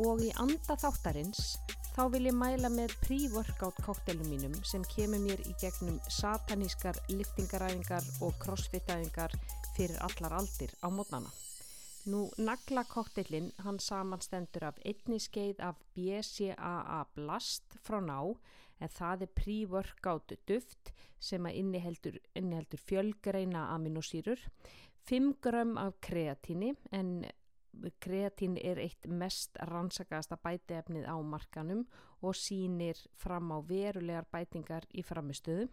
og í anda þáttarins þá vil ég mæla með pre-workout koktelum mínum sem kemur mér í gegnum satanískar liftingaræfingar og crossfit-æfingar fyrir allar aldir á mótnana. Nú nagla koktellin hann samanstendur af einni skeið af BCAA blast frá ná en það er pre-workout duft sem að inniheldur, inniheldur fjölgreina aminosýrur, 5 grömm af kreatíni en kreatín er eitt mest rannsakaðasta bætiefnið á markanum og sínir fram á verulegar bætingar í framistöðu.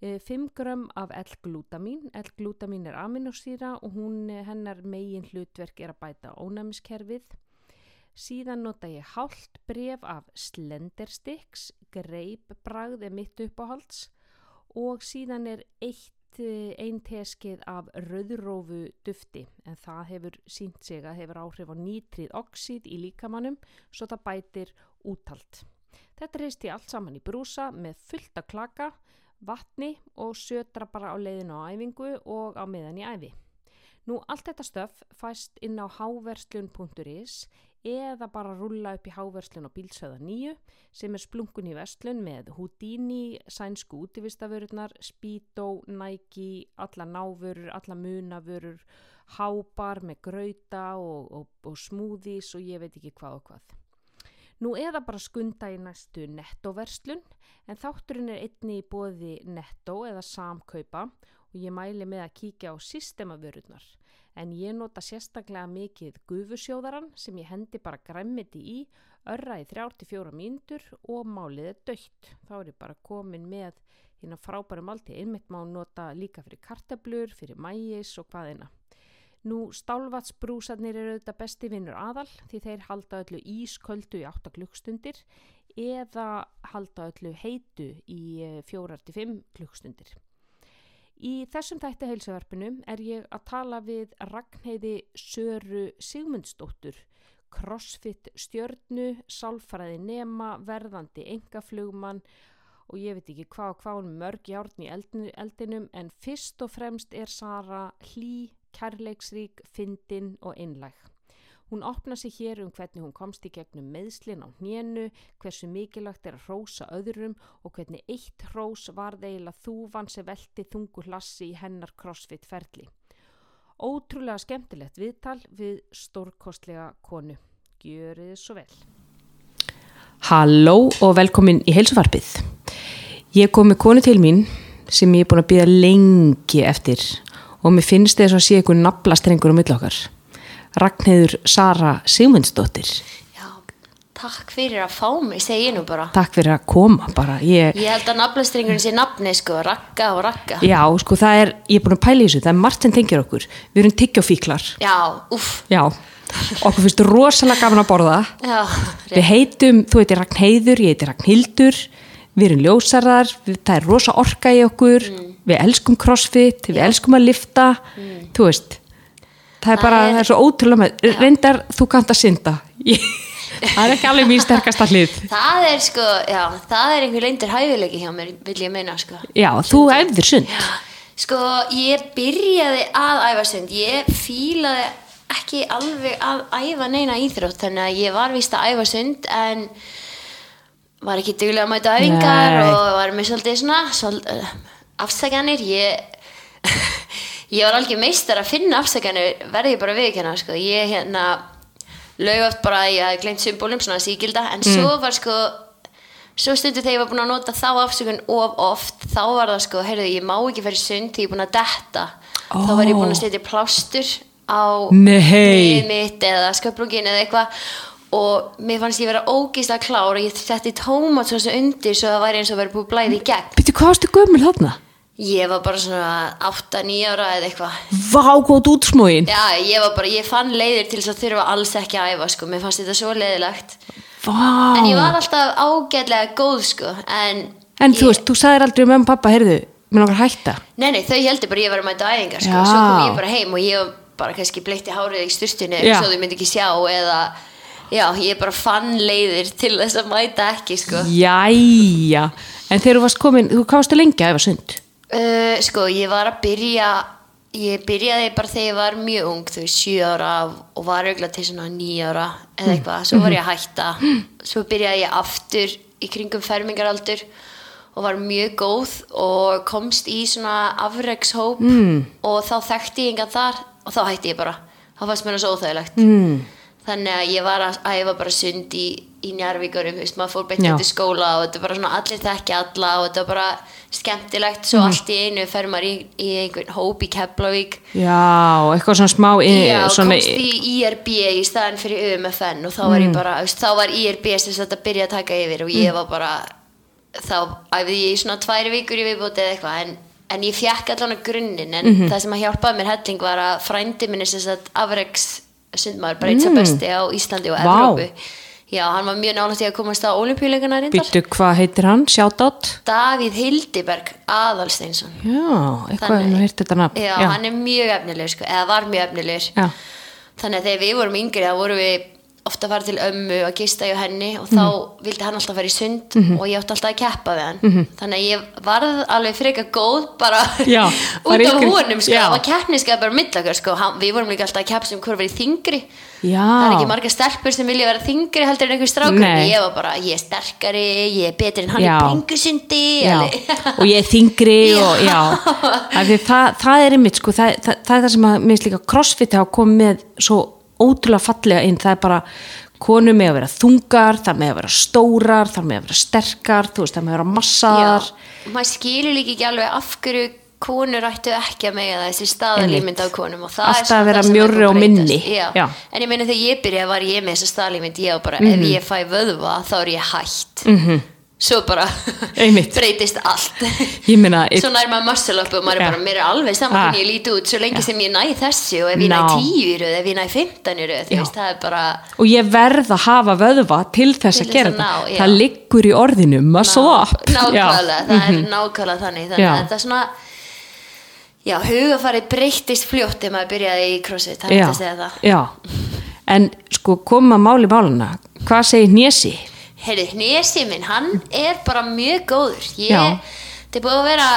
5 grömm af L-glútamín. L-glútamín er aminosýra og hún, hennar megin hlutverk er að bæta ónæmiskerfið. Síðan nota ég hálft bref af Slendersticks, greip bragð er mitt uppáhalds og síðan er eitt einn teskið af rauðrófu dufti en það hefur sínt sig að hefur áhrif á nítrið oxid í líkamannum svo það bætir úttalt. Þetta reist ég allt saman í brúsa með fullta klaka, vatni og sötra bara á leiðinu á æfingu og á meðan í æfi. Nú allt þetta stöf fæst inn á háverslun.is eða bara rulla upp í háverslun á bílsöða nýju sem er splunkun í vestlun með Houdini, sænsku útivistaförurnar, Speedo, Nike, alla návörur, alla munavörur, hábar með grauta og, og, og smoothies og ég veit ekki hvað og hvað. Nú eða bara skunda í næstu nettoverslun en þátturinn er einni í bóði netto eða samkaupa og ég mæli með að kíkja á systemavörurnar en ég nota sérstaklega mikið gufusjóðaran sem ég hendi bara græmmiti í, örra í 34 mínútur og málið er dögt. Þá er ég bara komin með hérna frábæru malti, einmitt má nota líka fyrir kartablur, fyrir mægis og hvaðina. Nú stálvatsbrúsarnir eru auðvitað besti vinnur aðal því þeir halda öllu ísköldu í 8 klukkstundir eða halda öllu heitu í 4-5 klukkstundir. Í þessum þætti heilsuverfinu er ég að tala við Ragnheiði Söru Sigmundsdóttur, crossfit stjörnu, sálfræði nema, verðandi engaflugmann og ég veit ekki hvað og hvað hún mörg járn í eldinum en fyrst og fremst er Sara hlý, kærleiksrík, fyndin og einlæg. Hún opna sig hér um hvernig hún komst í gegnum meðslinn á hnénu, hversu mikilvægt er að hrósa öðrum og hvernig eitt hrós var þeila þúvan sem velti þungu hlassi í hennar crossfit ferli. Ótrúlega skemmtilegt viðtal við stórkostlega konu. Gjörið svo vel. Halló og velkomin í heilsuvarpið. Ég kom með konu til mín sem ég er búin að býða lengi eftir og mér finnst þess að sé einhvern naflastrengur á millokkar. Ragnhildur Sara Sigmundsdóttir. Já, takk fyrir að fá mig, segi ég nú bara. Takk fyrir að koma bara. Ég, Ég held að nafnastringurinn sé nafni sko, rakka og rakka Já, sko það er, ég er búin að pæla í þessu það er margt sem tengir okkur, við erum tiggjafíklar Já, uff Já, okkur finnst rosalega gaman að borða. Já, Við heitum, þú heitir Ragnheiður, ég heitir Ragnhildur. Við erum ljósarar, við, það er rosa orka í okkur. Mm. Við elskum crossfit, við elskum að lifta. Þú veist Það er bara, Það er- svo ótrúlega með, reyndar þú kannt að synda. Það er ekki alveg mín sterkasta hlið. Það er sko, já, það er einhver leindur hæfileiki hjá mér, vil ég meina sko. Já, þú æfðir sund. Sko, ég byrjaði að æfa sund. Ég fílaði ekki alveg að æfa neina íþrótt Þannig að ég var víst að æfa sund En var ekki duglega að mæta æfingar Nei. Og var með svolítið svona svolítið, uh, Afsakanir Ég Ég var alveg meistar að finna afsakanir Verði ég bara viðkjanna sko. Ég hérna Laug oft bara að ég hafði gleymt symbolum Svona sígilda En svo var sko Svo stundu þegar ég var búin að nota þá afsökun of oft, þá var það sko, heyrðu, ég má ekki fyrir sund því ég er búin að detta. Þá var ég búin að setja plástur á hnéð mitt eða sköplungin eða eitthvað og mér fannst ég vera ógíslega klár og ég setti tómat svo undir svo það væri eins og verið búið að blæði í gegn. Býttu, hvað varstu gömul þarna? Ég var bara svona 8-9 ára eða eitthvað. Vá, góð útsmóin Já, ég var bara, ég fann leiðir til þess að þurfa alls ekki að æfa sko, mér fannst þetta svo leiðilegt. Vá En ég var alltaf ágætlega góð sko, en... En ég, þú veist, þú sagðir aldrei um og pappa, heyrðu, mér langar hætta Nei, nei, þau heldur bara ég var að mæta æfingar sko. Já. Svo kom ég bara heim og ég var bara kannski bleitti hárið í styrstunni svo þau myndi ekki sjá eða já, ég bara fann leiðir til þess að mæta ekki sko. Jæja En þegar þú varst komin, þú varstu lengi að æfa sund? Uh, Sko, ég var að byrja ég byrjaði bara þegar ég var mjög ung, þú veist, 7 ára og var auðvitað til svona 9 ára eða eitthvað, svo var ég að hætta svo byrjaði ég aftur í kringum fermingaraldur og var mjög góð og komst í svona afrekshóp mm. og þá þekkti ég engan þar og þá hætti ég bara, þá fannst mér það svo óþægilegt mm. Þannig að ég var að æfa bara sund í, í Njarvíkurum, maður fór beint til skóla og þetta er bara svona allir þekki alla og þetta er bara skemmtilegt. Svo allt í einu fer maður í, í einhvern hóp í Keflavík. Já, eitthvað svona smá í, Já, svona, komst í IRB í staðan fyrir UMFN og þá var ég bara, þá var IRB sem sagt að byrja að taka yfir og ég var bara þá æfði ég í svona tvær vikur í viðbóti eða eitthvað en, en ég fjekk allan að grunninn en það sem að hjálpaði mér helling var að frændi minni sem sagt afreks sundmaður, bara eins og besti á Íslandi og Vá. Evrópu Já, hann var mjög nálægt í að komast á olimpíuleikana reyndar býttu, hvað heitir hann? Shoutout? Davíð Hildiberg Aðalsteinsson Já, eitthvað en þú heirt þetta nafn. já, hann er mjög efnilegur sko, eða var mjög efnilegur Já. þannig að þegar við vorum yngri þá vorum við ofta að fara til ömmu og gista hjá henni og þá vildi hann alltaf fara í sund og ég átti alltaf að keppa við hann. Þannig að ég varð alveg freka góð bara Já, út af ykkur- honum sko, það var keppniskað bara millakar sko, við vorum líka alltaf að keppa sem hver verið þingri Já. það er ekki marga stelpur sem vilja vera þingri heldur en einhver strákur Nei. ég var bara, ég er sterkari, ég er betri en hann Já. í alveg. og ég er þingri og því það, það er einmitt sko, það, það, það er það sem að minnst líka crossfit hafa komið með svo ótrúlega fallega inn, það er bara konur með að vera þungar, það með að vera stórar það með að vera sterkar, þú veist, það með að vera massaðar Já, maður skilur líka ekki alveg af hverju konur ættu ekki að mega það þessi staðalímynd af konum og það Alltaf er að vera er að og minni. Já. Já. Mhm. en ég meina þegar ég byrjaði var ég með þessa staðalímynd ég bara, ef ég fæ vöðva þá er ég hætt -hmm. Svo bara breytist allt ég meina, svo nær maður muscle up og maður er Já. bara mér er alveg saman Ah. hvernig ég líti út svo lengi sem ég næ þessu og ef ég næ Ná. 10 í röð, ef ég næ 15 í röð þú Já. veist, það er bara og ég verð að hafa vöðva til þess Til að gera ná, þetta já. það liggur í orðinu, muscle up nákvæmlega, það er nákvæmlega þannig þannig Já. að þetta er svona já, hugafarið breyttist fljótt ef maður byrjaði í crossfit, það er hægt að segja það já. en sko koma máli máluna hvað segir Nési? Heyrðu, hnesi minn, hann er bara mjög góður. Ég, þetta er búið að vera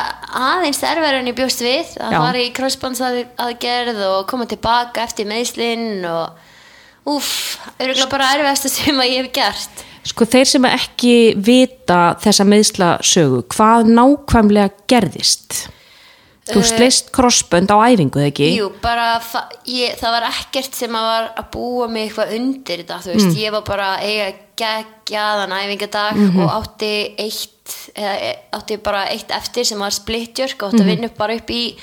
aðeins erfæður en ég bjóst við. Að fara í crossbands aðgerð og koma tilbaka eftir meðslinn og úff, örgulega bara erfiðasta sem að ég hef gert. Sko þeir sem ekki vita þessa meðslasögu, hvað nákvæmlega gerðist? Þú sleist krossbönd á æfingu, ekki? Eh, Jú, bara fa- ég, það var ekkert sem að var að búa mig eitthvað undir þetta, þú veist, Mm. ég var bara eiga geggjaðan æfingadag Mhm. og átti eitt eða e- átti bara eitt eftir sem var splittjörk og Mhm. átti að vinna upp bara upp í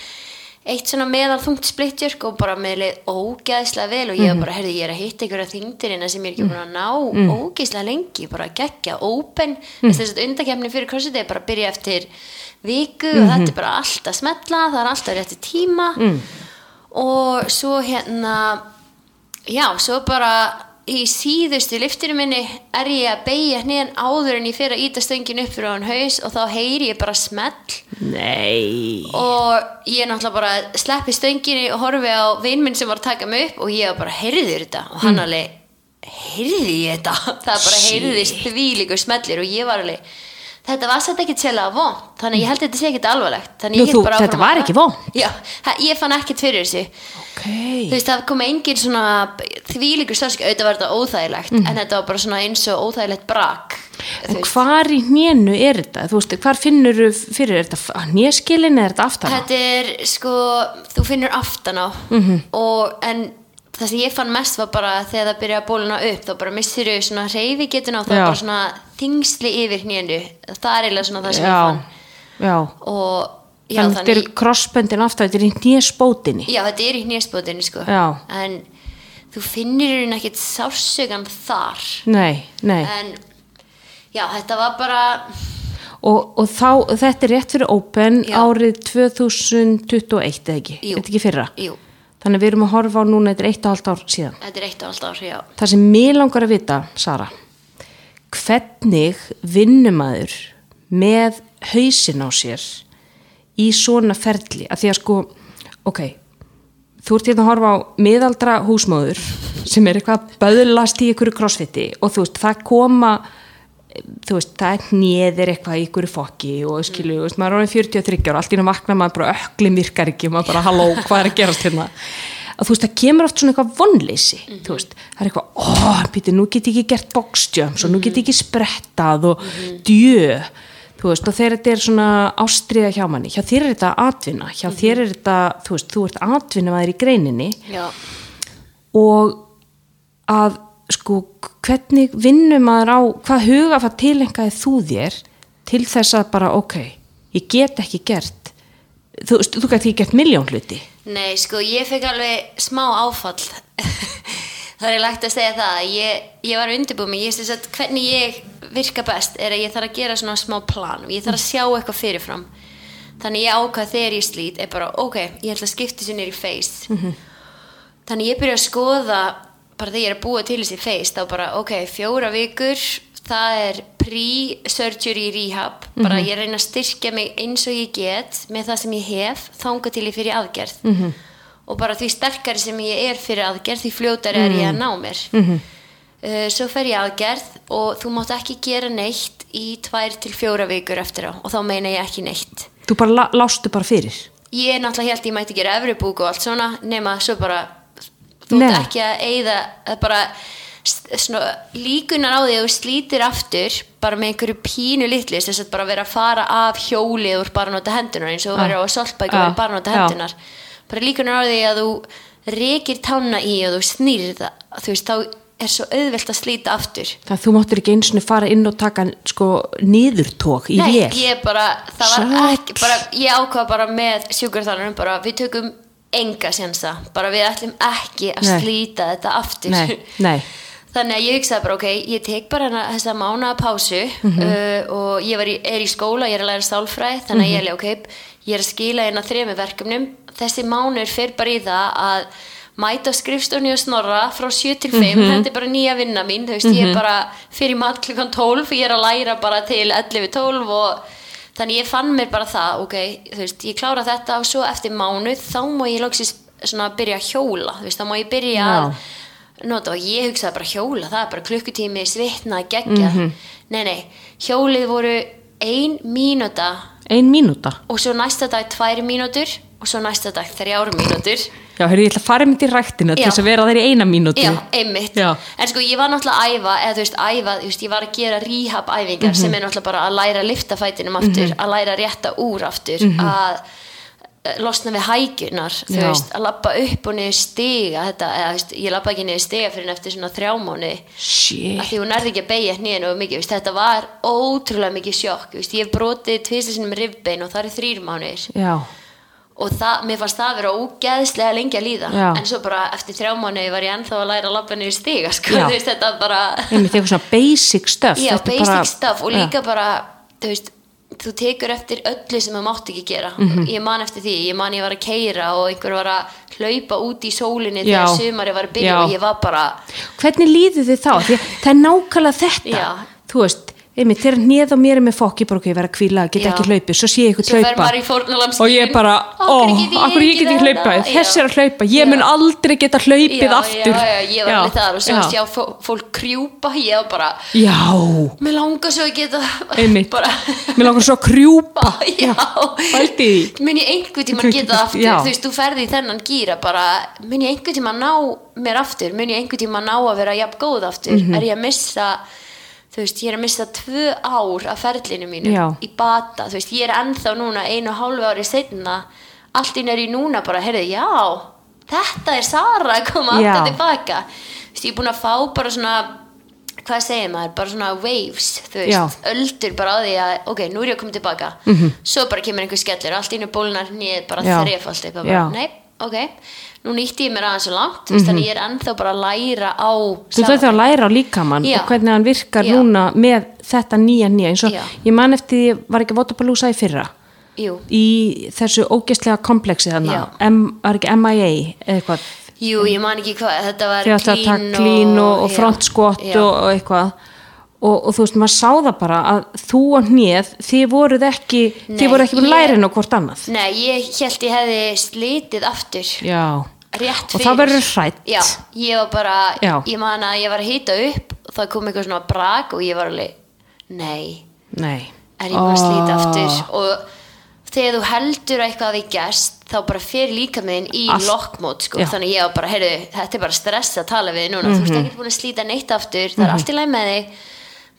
eitt svona meðal þungt splittjörk og bara með leið ógeðslega vel og ég Mhm. var bara, herði, ég er að hitta einhverja þingdirina sem ég er ekki búin að ná ógeðslega lengi, bara geggja, open Mhm. þess að undakefni fyrir crossfit er bara að byrja eftir viku Mhm. og þetta er bara allt að smetla, það er alltaf rétti tíma Mm. og svo hérna já, svo bara í síðustu liftinu minni er ég að beigja hnén áður en ég fyrir að íta stöngin upp fyrir hann haus og þá heyri ég bara smell Nei. og ég náttúrulega bara sleppi stönginni og horfi á vinn minn sem var að taka mig upp og ég bara, heyrður þetta? og Mm. hann alveg, heyrði ég þetta? það bara heyrðist því líkur smellir og ég var alveg þetta var satt ekkert sérlega vond þannig ég held að þetta sé ekkert alvarlegt Nú, þú- þetta var ekki vont? já, ég fann ekkert fyrir þessu Ok. þú veist það kom engin svona þvílíkur sársku, auðvitað var þetta óþægilegt en þetta var bara svona eins og óþægilegt brak Og hvar í hnénu er þetta? Þú veist, hvar finnur þú fyrir, þetta hnéskilin eða er þetta aftan? á? þetta er sko þú finnur aftan á Mhm. og en það sem ég fann mest var bara þegar það byrja að bóluna upp þá bara missir þau svona reyfi getuna og er bara svona þingsli yfir hnénu það er eiginlega svona það sem ég Já, fann já. og já, Þannig þetta er krossböndin aftan, þetta er í hnésbótinni. já þetta er í hnésbótinu sko Já. en þú finnir hún ekkert sársögan þar Nei, nei. en já, þetta var bara Og, og þá, þetta er rétt fyrir Open árið 2021 eða ekki? Jú. Þetta ekki fyrra? jú, Þannig við erum að horfa á núna, þetta er eitt og halvt ár síðan. þetta er eitt og allt ár, já Það sem mér langar að vita, Sara, hvernig vinnumæður með hausin á sér í svona ferli? Að því að sko, ok, þú ert hérna að horfa á miðaldra húsmóður sem er eitthvað böðlast í ykkur crossfiti og þú veist, það koma þú veist, það hnjeðir eitthvað í ykkur fokki og skilu, þú veist, maður er orðin 43 ára, allt í hann vakna maður bara ökli myrkar ekki, maður bara, halló, hvað er að gerast hérna að þú veist, það kemur oft svona eitthvað vonleysi, þú veist, það er eitthvað ó, píti, nú get ég ekki gert boxjumps og nú get ég ekki sprettað og djö, þú veist, og þegar þetta er svona ástriða hjá manni, hjá þér er þetta atvinna, hjá þér er þetta, þú veist, þú ert atvinnumaður í greininni. Já, og að sko hvernig vinnum maður á hvað hugafar tilengaði þú þér til þess að bara ok ég get ekki gert þú, veist, þú get ekki gert miljón hluti. Nei, sko, ég fekk alveg smá áfall. Það er lagt að segja það ég, ég var undirbúið mig, ég syns að hvernig ég virka best er að ég þarf að gera svona smá plan ég þarf að sjá eitthvað fyrirfram. Þannig ég ákvað þegar ég slít er bara, ok, ég ætla að skipta þessu nýri face þannig ég byrja að skoða bara þegar ég er að búa til þessi face þá bara, ok, fjóra vikur það er pre-surgery rehab. Bara ég reyna að styrkja mig eins og ég get með það sem ég hef þanga til ég fyrir aðgerð. -hmm. og bara því sterkari sem ég er fyrir aðgerð því fljótari er ég að ná mér. -hmm. uh, svo fer ég aðgerð og þú mátt ekki gera neitt í tvær til fjóra vikur eftir á. Og þá meina ég ekki neitt. Þú bara lástu bara fyrir? Ég er náttúrulega held ég mætti gera efribúk og allt svona nema svo bara þú ert ekki að að bara svona, líkunar á því að þú slítir aftur bara með einhverju pínu litlu þess að bara vera að fara af hjóli og bara nota hendunar eins og þú verður á Já. verður bara nota hendunar bara líkunar á því að þú rekir tána í og þú snýrir það þú veist þá er svo auðvelt að slíta aftur. Það þú máttur ekki eins og fara inn og taka sko niðurtók í Nei, vél. ég bara, það var ekki bara, ég ákvað bara með sjúkarþálanum bara, við tökum enga sénsa, bara við ætlum ekki að Nei. slíta þetta aftur. Nei, nei, þannig að ég hugsaði bara, ok, ég tek bara hana, þessa mánaða pásu Mhm. uh, og ég í, er í skóla, ég er að læra sálfræði þannig að ég er, ok, ég er að skila hérna þremi verkefnum, þessi mánur fer bara í það að mæta á skrifstóni og snorra frá 7 til 5 Mhm. þetta er bara nýja vinna mín veist, ég er bara fyrir mat klukkan 12 ég er að læra bara til 11-12 og þannig ég fann mér bara það ok, þú veist, ég klára þetta og svo eftir mánuð þá má ég loksist svona byrja að hjóla, þú veist, þá má ég byrja Já. að nota og ég hugsaði bara hjóla það er bara klukkutími, svitna, gegja Mhm. nei, nei, hjólið voru ein mínúta. Ein mínúta? Og svo næsta dag tvær mínútur og svo næsta dag þrjár mínútur. Já, heyrðu, ég ætla að fara mynd í ræktina til þess að vera í eina mínútu. Já, einmitt. Já. En sko ég var náttúrulega að æfa eða þú veist, æfa, þú veist, ég var að gera rehab æfingar sem er náttúrulega bara að læra að lifta fætinum aftur, að læra að rétta úr aftur að eh, losna við hækjunar, þú Já. veist að lappa upp og niður stiga þetta, eða, þú veist, ég lappa ekki niður stiga fyrir eftir svona þrjá mánu shit, að því hún nærði ekki að beigja hnýðinu og mikið, veist, þetta var ótrúlega mikið sjokk, veist, ég sinni með rifbein og það eru þrýr mánuðir. Já. Og það, mér fannst það að vera ógeðslega lengi að líða. Já. en svo bara eftir þrjá mánuði var ég ennþá að læra að labba niður stiga sko, þú veist, þetta bara einmitt basic stuff. Já, basic bara- stuff og líka bara þú veist, þú tekur eftir öllu sem þú mátt ekki gera Mhm. ég man eftir því, ég man ég var að keira og einhver var að hlaupa út í sólinni Já. þegar sumari var að byrja Já. og ég var bara hvernig líður þið þá? Það er nákvæmlega þetta Já. þú veist, einmitt, þegar á mér er með fokk ég bara ok, ég verð að kvíla, get Já. ekki hlaupið svo sé ég eitthvað hlaupa. og ég bara, ó, akkur ég get ekki hlaupað? Þessi er að hlaupa, ég mun aldrei geta hlaupið aftur. ég var alveg þar og svo já. að sjá fó- fólk krjúpa ég var bara, já, mér langar svo að geta einmitt. bara mér langar svo að krjúpa. Já, mun ég einhver tíma geta það aftur? þú veist, þú ferði í þennan gýra bara mun ég einhver tíma ná mér aftur? Mun ég einhver tíma ná að vera jafn góð aftur? Mhm. er ég að missa þú veist, ég er að missa tvö ár af ferlinu mínu Já. í bata, þú veist, ég er ennþá núna einu og hálfu ári setna allt inn er ég núna bara, heyrðu, já þetta er Sara að koma Já. aftur tilbaka þú veist, ég er búin að fá bara svona hvað segir maður, bara svona waves þú Já. veist, öldur bara á því að ok, nú er ég að koma tilbaka svo bara kemur einhver skellur, allt í einu bólnar nýð bara. Já. Já. bara, nei, ok nú nýtti ég mér aðeins svo langt mm þannig ég er ennþá bara að læra á þú þarf að læra á líkamann Já. og hvernig hann virkar Já. núna með þetta nýja nýja eins og Já. ég man eftir, ég var ekki Votapalooza í fyrra jú, í þessu ógeðslega kompleksi. M, var ekki MIA eða eitthvað jú, ég man ekki hvað þetta var klín og, og já, front squat já. og, og eitthvað og, og þú veist, maður sá það bara að þú og hnið, þið voruð ekki Nei, þið voru ekki búin lærin á hvort annað nei, ég held ég hefði slitið aftur já, og fyrir það verður hrætt já, ég var bara, Já. ég man að ég var að hýta upp og það kom eitthvað svona brak og ég var alveg nei, Nei. er ég búin að slíta Ó. aftur og þegar þú heldur að eitthvað hafi gerst þá bara fer líka minn í Allt. lockmót sko. Mhm. þannig ég var bara, heyrðu, þetta er bara stress að tala við núna, þú ert ekkert búin að slíta neitt aftur það er allt í læg með þig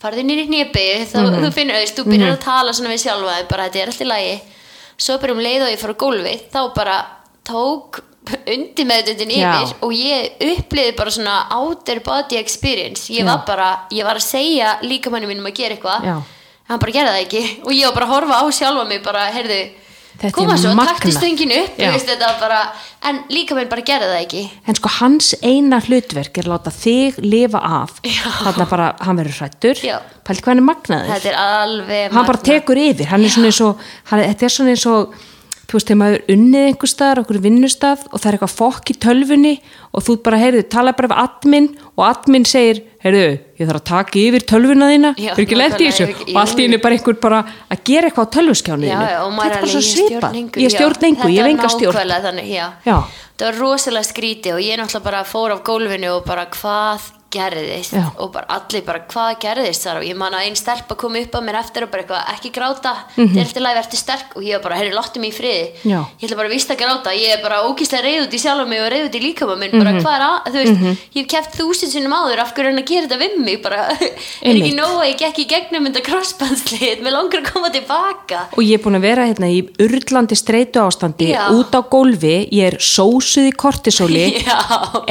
farðu nýri hnépi, þá Mhm. þú finnur auðvist, þú byrjar að tala svona við sjálfa þig, bara þetta er allt í lægi svo bara um leið og ég fór á gólfið þá bara tók undir meðdöndin Já. yfir og ég uppliði bara svona outer body experience ég Já. var bara, ég var að segja líkamannu mínum að gera eitthvað Já. hann bara gerði það ekki og ég var bara að horfa á sjálfa mig bara, heyrðu, Þetta koma svo, taktu stöngin upp veist, bara, en líka minn bara gerði það ekki. En sko hans eina hlutverk er að láta þig lifa af. Þarna bara, hann verður hrættur pælt hvað hann er magnaður. Hann bara magnað. tekur yfir, er og hann, þetta er svona eins og þú veist, þegar maður er unnið einhver staðar, okkur vinnustaf og það er eitthvað fokk í tölfunni og þú bara, heyrðu, tala bara við admin og admin segir, heyrðu, ég þarf að taka yfir tölvuna þína, Já, er ekki lent í þessu? er ekki- og allt í henni bara einhver bara að gera eitthvað á tölvuskjánu maður þetta er bara svo alveg, ég svipað, stjórn engu, ég Þetta enga er stjórn það var rosalega skríti og ég náttúrulega bara fór af gólfinu og bara hvað gerðist Já. og bara allir bara hvað gerðist þar og ég man að einn stelpa kom upp á mér eftir og bara eitthvað ekki gráta, Mhm. þetta er læg verður sterk og ég var bara, herri, láttu mig í friði Já. ég ætla bara að vista að gráta, ég er bara ógíslega reyð út í sjálf mig og reyð út í líkama minn bara Mhm. hvað er að, veist, ég hef keft þúsund sinnum áður, af hverju er hann að gera þetta við mig bara, er ekki Einmitt. nóg að ég gekk í gegnum þetta crossbandslið, mér langar að koma tilbaka og ég er búin að vera hérna í urlandi streitu ástandi Já. út á gólfi,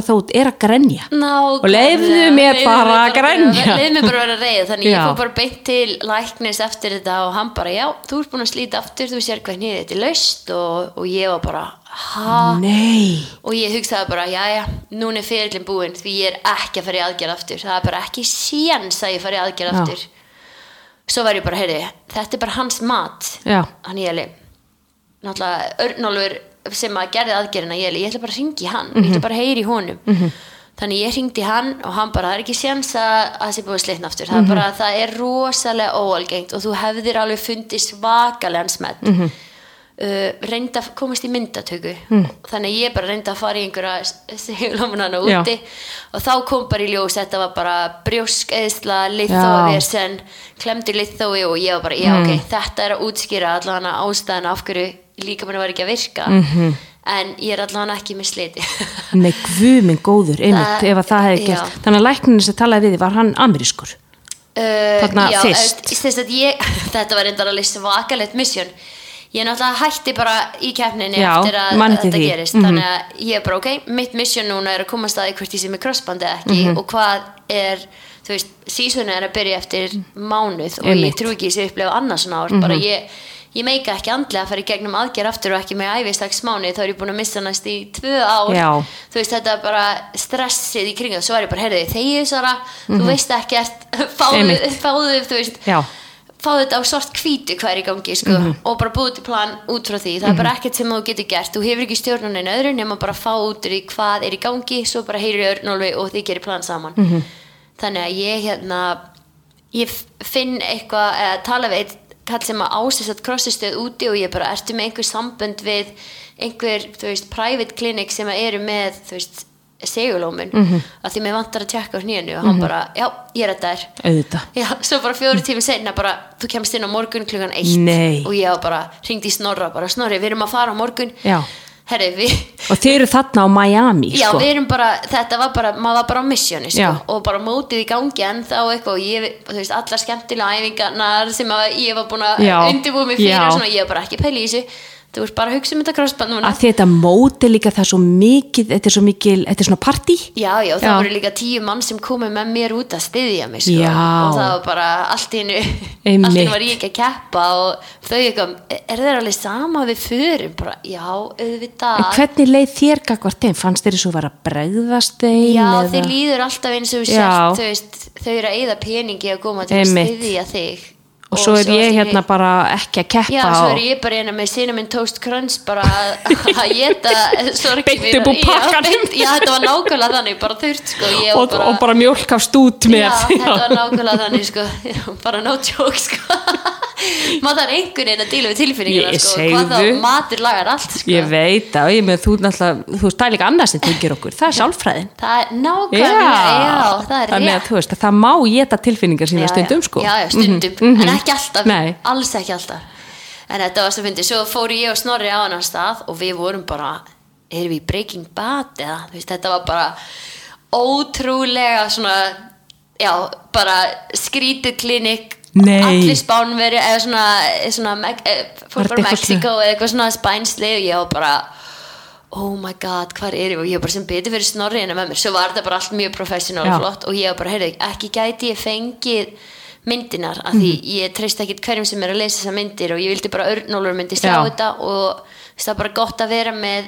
ég losa það út er að grenja Nákvæmlega. Og leyfðu mér Leyfðu bara að grenja. Leifðu mér bara að vera reyð Þannig ég Já. fór bara beint til læknis eftir þetta og hann bara, já, þú ert búin að slíta aftur þú sér nýðið þetta er laust og, og ég var bara, ha? nei, Og ég hugsaði bara, já, já, núna er fyrirlin búinn því ég er ekki að fara í aðgerð aftur það er bara ekki séns að ég fara í aðgerð Já. aftur Svo var ég bara, heyrði, þetta er bara hans mat já, hann ég alveg náttúrulega Örnólfur sem að gerði aðgerðina ég, ég ætla bara að ringi hann ég ætla bara að heyri honum. Þannig ég ringdi hann og hann bara það er ekki séns að að það sé búið slitna aftur. Það er bara það er rosalega óalgengt og þú hefðir alveg fundið svakalega smett uh, reynda að komast í myndatöku. Þannig ég bara reynda að fara í einhverja segulómanana Já. úti og þá kom bara í ljós þetta var bara brjósk eðsla, Já. litþóavesen klemdi litþói og ég var bara já ok, þetta er að útskýra allavega ástæðan af hverju líka mér var ekki að virka -hmm. en ég er allavega ekki með sliti nei, guð minn góður einmitt, ef að það hefði já. gert þannig að lækninu sem talaði við þig, var hann amerískur Uh, Þarna já, fyrst. að ég, þetta var reyndar alveg svakalegt mission ég náttúrulega hætti bara í keppninni Já, eftir að þetta því. gerist Mhm. þannig að ég er bara ok, mitt mission núna er að komast að því hvort ég sé með crossbandi eða ekki Mhm. og hvað er, þú veist sísonu er að byrja eftir mánuð og Einmitt. ég trú ekki þessi upplefa annars svona ár bara ég, ég meika ekki andlega að fara í gegnum aðgerð aftur og ekki með æfistaks mánuð þá er ég búin að missa næst í tvö ár Já. þú veist þetta er bara stressið í kringa svo er ég bara, heyrðu, þegið Sara þú veist ekkert, fáðu, Mhm. Fáðu þú veist, Já. fáðu þetta á svart hvítu hvað er í gangi sko, Mhm. og bara búið til plan út frá því það er bara ekkert sem þú getur gert þú hefur ekki stjórnunin öðru nema bara fá út úr því hvað er í gangi, svo bara heyrir Örnólfi og þið gerir plan saman Mhm. þannig að ég hérna ég finn eitthvað, eða tala við kall sem að ásessat krossistöð úti og ég bara ertu með einhver sambönd við einhver, þú veist, private clinic sem að eru með, þú veist segulómun, mm. -hmm. að því mér vantar að tjekka á hnénu og hann bara, já, ég er þetta er auðvitað Já, svo bara fjóri tími senna bara, þú kemst inn á morgun klukkan eitt Nei. og ég bara, ringdi í Snorra bara, Snorri, við erum að fara á morgun Já. Herri, við og þeir eru þarna á Miami Já, sko. við erum bara, þetta var bara, maður var bara á missioni, sko, og bara mótið í gangi en þá eitthvað, og ég, þú veist, allar skemmtilega æfingarnar sem að ég var búin að Já. undirbúa mig fyrir og svona, ég var bara ekki að pæla í þessu, þú veist, bara að hugsa um þetta crossband núna. að þetta móti líka það svo mikið þetta er svo mikil, þetta er svona partí Já, já, það Já. voru líka tíu mann sem komu með mér út að styðja mig, sko, Já. og það var bara allt Einmitt. allt í hennu var ég ekki að keppa og þau eitthvað, er þeir alveg sama við förum, bara, já, auðvitað. en hvernig leið þér gagvart þeim fannst þeir svo vera að bregðast þeim Já, eða? þeir líður alltaf eins og sért, þú veist, þau eru að eyða peningi að koma til að styðja þig. Og svo er ég hérna bara ekki að keppa Já, svo og- er ég bara hérna með cinnamon toast crunch bara að geta mínar. upp úr pakkanum. Já, þetta var nákvæmlega þannig, bara þurft sko ég var og, og bara mjólk af stút með Já, þetta var nákvæmlega þannig sko bara no joke sko maður þarf einhvern veginn að díla við tilfinninguna Ég- sko, hvað þá matur lagar allt sko? Ég veit að ég með þú náttúrulega þú er líka annað sem tengir okkur það er sálfræðin. Það er nákvæmlega, Já. já, það er að rétt. þú veist að það má geta tilfinningar sína Já, stundum sko. Já, já, stundum, Mhm, en mhm. ekki alltaf. Nei. alls ekki alltaf. En þetta var svo fyndið, svo fóru ég og Snorri á annan stað og við vorum bara erum við Breaking Bad eða? Veist, þetta var bara ótrúlega svona já, bara skrítið klinik Nei. allir spánveri eða svona, svona Var þetta eitthvað Mexiko eða eitthvað svona spænsli og ég var bara oh my god, hvað er ég og ég var bara sem betur fyrir snorri hérna með mér svo var þetta bara allt mjög professional Já. og flott og ég var bara, heyrðu, ekki gæti ég fengið myndinar af því Mhm. ég treyst ekkit hverjum sem er að lesa þessar myndir og ég vildi bara örnólur myndi Já. þetta og það er bara gott að vera með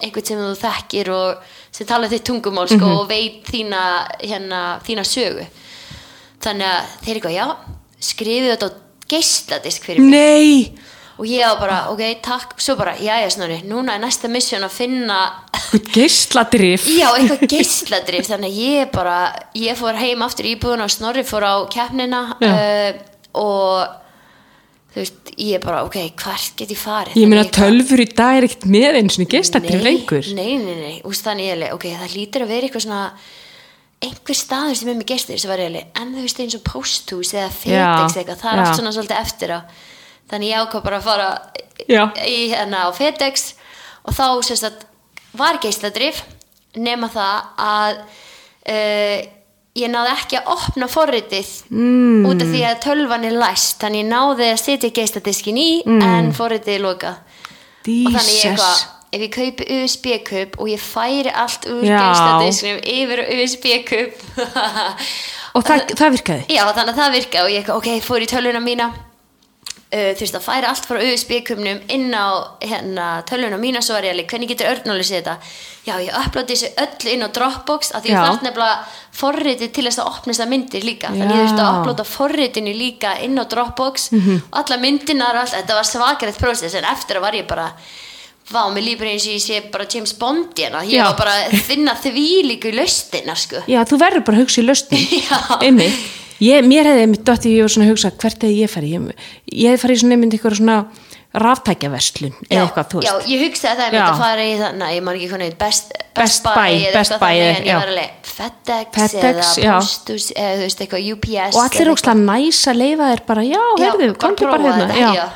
einhvern sem þú þekkir og sem tala þitt tungumál sko, Mhm. og veit þína, hérna, þína sögu þannig að þeir eitthvað, já skrifið þetta á geisladisk fyrir mig. Nei, og ég var bara, ok, takk. Svo bara, já, já, snorri, núna er næsta mission að finna geisladrif já, eitthvað geisladrif þannig að ég bara, ég fór heim aftur í íbúðuna og snorri fór á keppnina uh, og þú veist, ég bara, ok, hvert get ég farið? Ég meina eitthvað- tölfur í dag er ekkert með eins og geisladrif lengur. Nei, nei, nei, úst, þannig ég ok, það lítur að vera eitthvað svona einhver staður sem er með gestir sem var eiginlega, en þú veist eins og posthús eða fedex eitthvað, það er allt svona svolítið eftir á. Þannig ég ákvað bara að fara Já. í hérna á fedex og þá sérst að var geisladrif nema það að uh, ég náði ekki að opna forritið mm. út af því að tölvan er læst. Þannig ég náði að setja geisladiskin í en forritið er lokað. Og þannig ég eitthvað ef ég kaupi USB-kup og ég færi allt úr Já. geistadisknum yfir USB-kup og það, það virkaði? Já þannig að það virka og ég eitthvað, ok, fór í tölvuna mína. Uh, þurfti að færa allt frá USB-kupnum inn á hérna, tölvuna mína svo var ég alveg, hvernig getur örnulis þetta? Já, ég upplóti þessu öll inn á Dropbox af því Já. ég þarf nefnilega forritið til þess að opna þessar myndir líka. Þannig ég þurfti að upplóta forritinu líka inn á Dropbox. Og alla myndinar og allt, þetta var svakarett prósess en eftir að var ég bara Vá, mér lífur eins og ég sé bara James Bond hérna, ég Já. var bara að finna því líku laustina, sko. já, þú verður bara að hugsa í Já. einmitt ég, mér hefði einmitt dótt ég var svona að hugsa hvert hefði ég farið ég, ég hefði farið svona einmitt eitthvað svona ráftækjaverslun eða eitthvað, þú já, veist ég hugsaði það Já. einmitt að fara í það, næ, ég man ekki hvernig, best, Best Buy, Buy, eða Best eitthvað Buy, þannig, en já. ég var alveg FedEx, FedEx, já. eða Postus, eða þú veist, eitthvað UPS. og allir ókslega næs að leifa þér bara, já, heyrðu, komdu bara hérna já. já.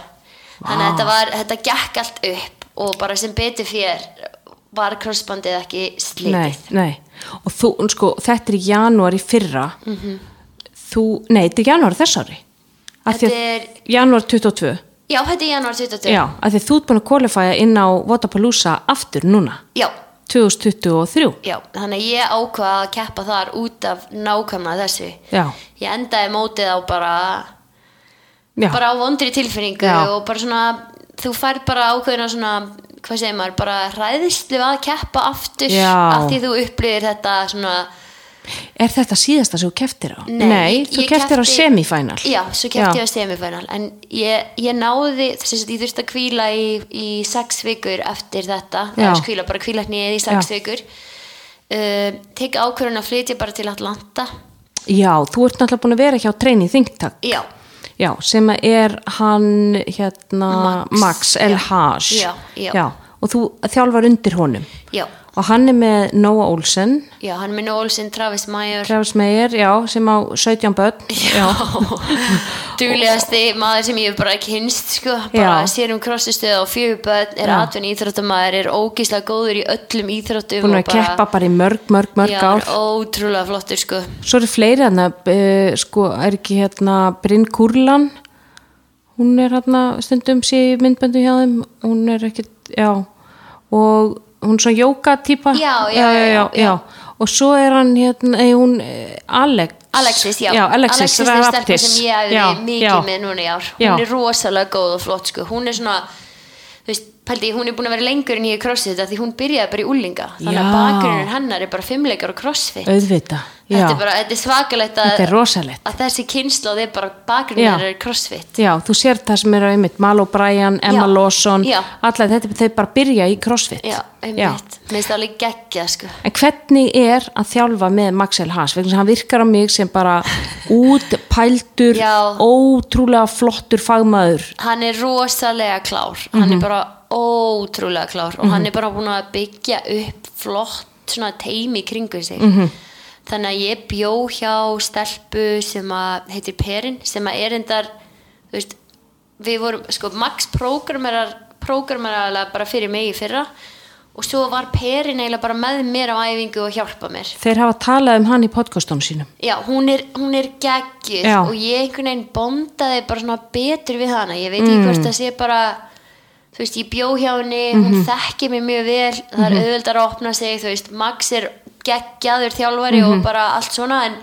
Þannig að þetta var, þetta gekk allt upp og bara sem betur fyrir var crossbandið ekki slitið. Nei, nei, og þú, sko, þetta er í janúar í fyrra þú, nei, þetta er janúar þess ári af því Mhm. Þetta er- janúar 22 Já, þetta er janúar 22. já, af því þú ert búin að qualifya inn á Vodapalooza aftur núna Já, 2023 Já, þannig að ég ákvað að keppa þar út af nákvæmlega þessu. Já. Ég endaði mótið á bara, já, bara á vondri tilfinningu Já. og bara svona, þú færð bara ákveðina svona, hvað segir maður, bara hræðislu að keppa aftur Já. af því þú upplýðir þetta svona, er þetta síðasta sem þú keftir á? Nei, þú ég keftir á keppti- semifænal Já, svo keppti ég á semifinal en ég, ég náði þess að ég þurfti að kvíla í, í sex vikur eftir þetta, Já. eða kvíla bara kvíla hnið í sex Já. vikur uh, tek ákvörðun að flytja bara til Atlanta já, þú ert náttúrulega búin að vera hjá Training Think Tank Já, já, sem er hann hérna, Max. Max, El Haj og þú þjálfar undir honum. Já, og hann er með Noah Olsen. Já, hann er minn Olsen, Travis Meyer. Travis Meyer, já, sem á 17 börn. Já, duglegasti maður sem ég hef bara kynst sko, bara sér um krossistöð og fjögur börn, er atvinni íþróttamæður er ógíslega góður í öllum íþróttum búin að keppa bara í mörg, mörg, mörg já, ár. hann ótrúlega flottur sko. Svo eru fleiri hérna uh, sko, er ekki hérna Brynn Kurlan? Hún er hérna stundum sé í myndböndu hjá þeim. Hún er ekki, já. Og hún er svona jóka típa? Já, já, já, já, já. og svo er hann hérna, ei, hún eh, Alex. Alexis, já, Alexis, er stelpa Raptis. sem ég hefði mikið með núna í ár. Hún er rosalega góð og flott sko. hún er svona þú veist, pældi, hún er búin að vera lengur en ég í crossfit því hún byrjaði bara í úlinga þannig Já. að bakgrunin hennar er bara fimmleikar og crossfit auðvita, já, þetta er bara, þetta er svakalegt að, Þetta er að þessi kynnslóð er bara bakgrunin hennar er crossfit já, þú sér það sem er á einmitt Mal O'Brien, Emma Já, Lawson já. alla þetta, þau bara byrja í crossfit já, einmitt, minnst alveg geggja sko. En hvernig er að þjálfa með Maxel Haas? Vegna hann virkar á mig sem bara útpældur, Já. ótrúlega flottur fagmaður. hann er rosalega klár Mhm. hann er bara ótrúlega klár og hann er bara búin að byggja upp flott svona teimi kringu sig Mhm. þannig að ég bjó hjá stelpu sem að heitir Perin sem að er endar veist, við vorum, sko, Max prógramerar prógramerar bara fyrir mig í fyrra og svo var Perin eiginlega bara með mér á æfingu og hjálpa mér Þeir hafa talað um hann í podcastunum sínum. Já, hún er, hún er geggjuð Já. og ég einhvern veginn bondaði bara svona betur við hana, ég veit ekki hvort það sé bara þú veist, ég bjó hjá henni hún þekki mig mjög vel það er auðveldar að opna sig, þú veist Max er geggjaður þjálfari og bara allt svona, en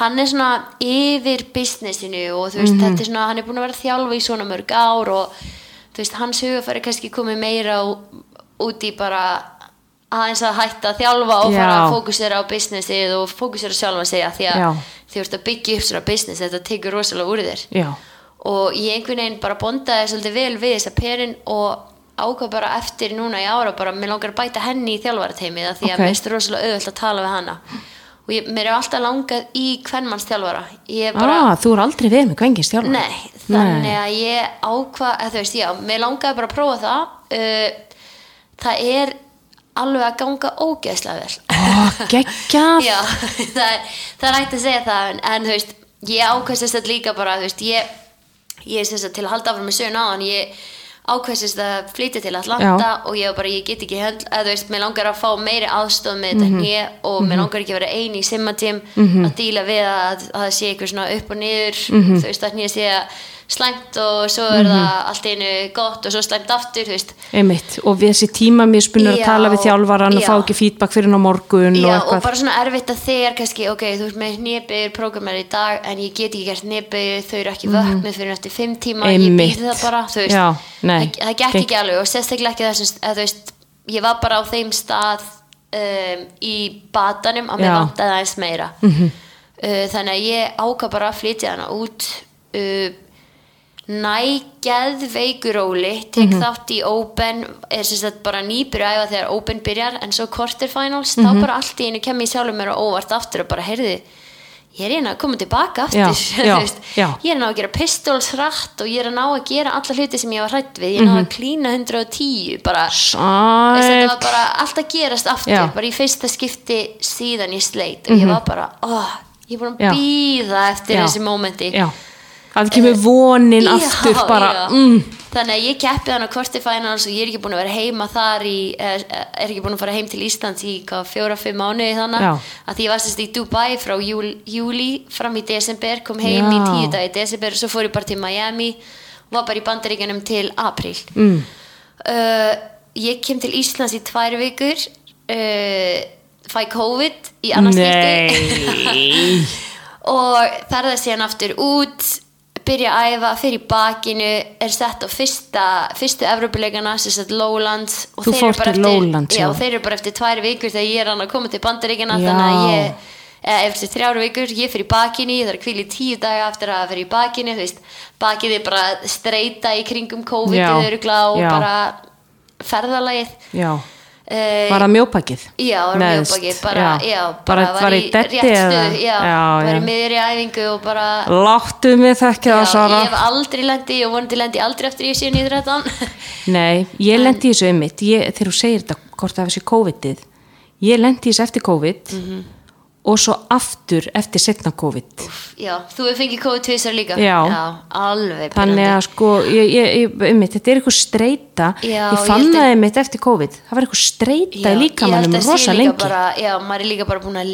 hann er svona yfir businessinu og þú veist, þetta er svona, hann er búin að vera að þjálfa í svona mörg ár og þú veist, hans hugafæri kannski komið meira út í bara aðeins að hætta að þjálfa og Já. fara að fókusera á businessið og fókusera sjálfa að því að Já. því þú ert að byggja upp svona business þetta tekur rosalega úr þér. Já, og ég einhvern veginn bara bondaði svolítið vel við þessa perin og ákvað bara eftir núna í ára bara mér langar að bæta henni í þjálfarateimið því að Ok. mér finnst rosalega auðvöld að tala við hana og ég, mér er alltaf langað í hvernmanns þjálfara er bara, ah, þú er aldrei verið með kvengins þjálfur. nei, þannig að ég ákvað, eða þú veist, já, mér langaði bara að prófa það uh, það er alveg að ganga ógeðslega vel Ó, geggjað. Já, það er, það er hægt að segja það en, þú veist, ég ákvæmst þetta líka bara, þú veist, ég ég er sem sagt til að halda áfram með söguna á hann ég ákvæmst að flytja til Atlanta og ég bara, ég get ekki hönd að þú veist, mér langar að fá meiri aðstof með þetta Mhm. hér og mér langar ekki að vera eini í simmatím að díla við að, að það sé eitthvað svona upp og niður Mhm. þú veist, að nýja sé slæmt og svo er það allt einu gott og svo slæmt aftur, Einmitt, og við þessi tíma mér spunur að tala við þjálfaran og fá ekki feedback fyrir hann á morgun og Já, og eitthvað. bara svona erfitt að þegar kannski, ok, þú ert með nýbyggur prógrammer í dag en ég get ekki gert nýbyggur, þau eru ekki vöknuð fyrir eftir fimm tíma, ég Mhm. Einmitt. býð það bara, þú veist, Já, nei. það, það gekk ekki alveg og sérstaklega ekki þessum, að þú veist, ég var bara á þeim stað um, í batanum að mér. Mhm. vantaði aðeins meira. -hmm. uh, þannig að ég ákvað bara að flytja hana út uh, næ geðveikuróli tek Mhm. þátt í Open er sagt bara nýbyrju æfa þegar Open byrjar en svo quarterfinals, Mhm. þá bara allt í einu kem ég sjálfur mér á óvart aftur og bara heyrði ég er hérna að koma tilbaka aftur Já, já, ég er að ná að gera pistols hratt og ég er að ná að gera alla hluti sem ég var hrætt við ég er að ná Mhm. að klína 110 bara þetta var bara allt að gerast aftur Já. bara í fyrsta skipti síðan ég sleit og ég var bara, oh, ég er búin Mhm. Að býða eftir þessi mómenti Já, að kemur vonin Já, aftur bara, já. mm, þannig að ég keppi hann á quarterfinals og ég er ekki búin að vera heima þar í, er, er ekki búin að fara heim til Íslands í fjóra-fimm mánuði þannig Já. að því ég var sérst í Dubai frá júl, júli fram í desember, kom heim í tíu dag í desember og svo fór ég bara til Miami og var bara í bandaríkjanum til april mm, uh, ég kem til Íslands í tvær vikur uh, fæ COVID í annars nei, og ferða síðan aftur út byrja að æfa, fyrir bakinu er sett á fyrsta fyrstu Evrópuleikana, sem sagt Lowlands og þeir eru bara eru bara eftir tvær vikur þegar ég er að koma til bandaríkina þannig að ég eftir þrjár vikur, ég fyrir í bakinu ég þarf að hvíla í tíu daga eftir að fyrir í bakinu þú veist, bakið er bara streyta í kringum COVID Já, örugla og já. bara ferðalagið. Já, var það mjópakið? Já, var mjög bara, já, bara, bara var í rétt stuð, já, já, var já. í miðri æfingu og bara Láttu mig þekkja það, já, Sara. ég hef aldrei lendi og vonandi lendi aldrei eftir ég sé nýður þetta Nei, ég lendi í þessu einmitt, ég, þegar þú segir þetta, hvort það var þessi COVID-ið, ég lendi í þessu eftir COVID Mhm. Og svo aftur eftir setna COVID. Já, þú hefur fengið COVID tvisar líka Já. alveg Þannig að sko, ég, ég, ég, einmitt, þetta er eitthvað streyta, Já, ég fann það einmitt eftir COVID, það var eitthvað streyta að sé rosa líka lengi. Já, maður er líka bara búin að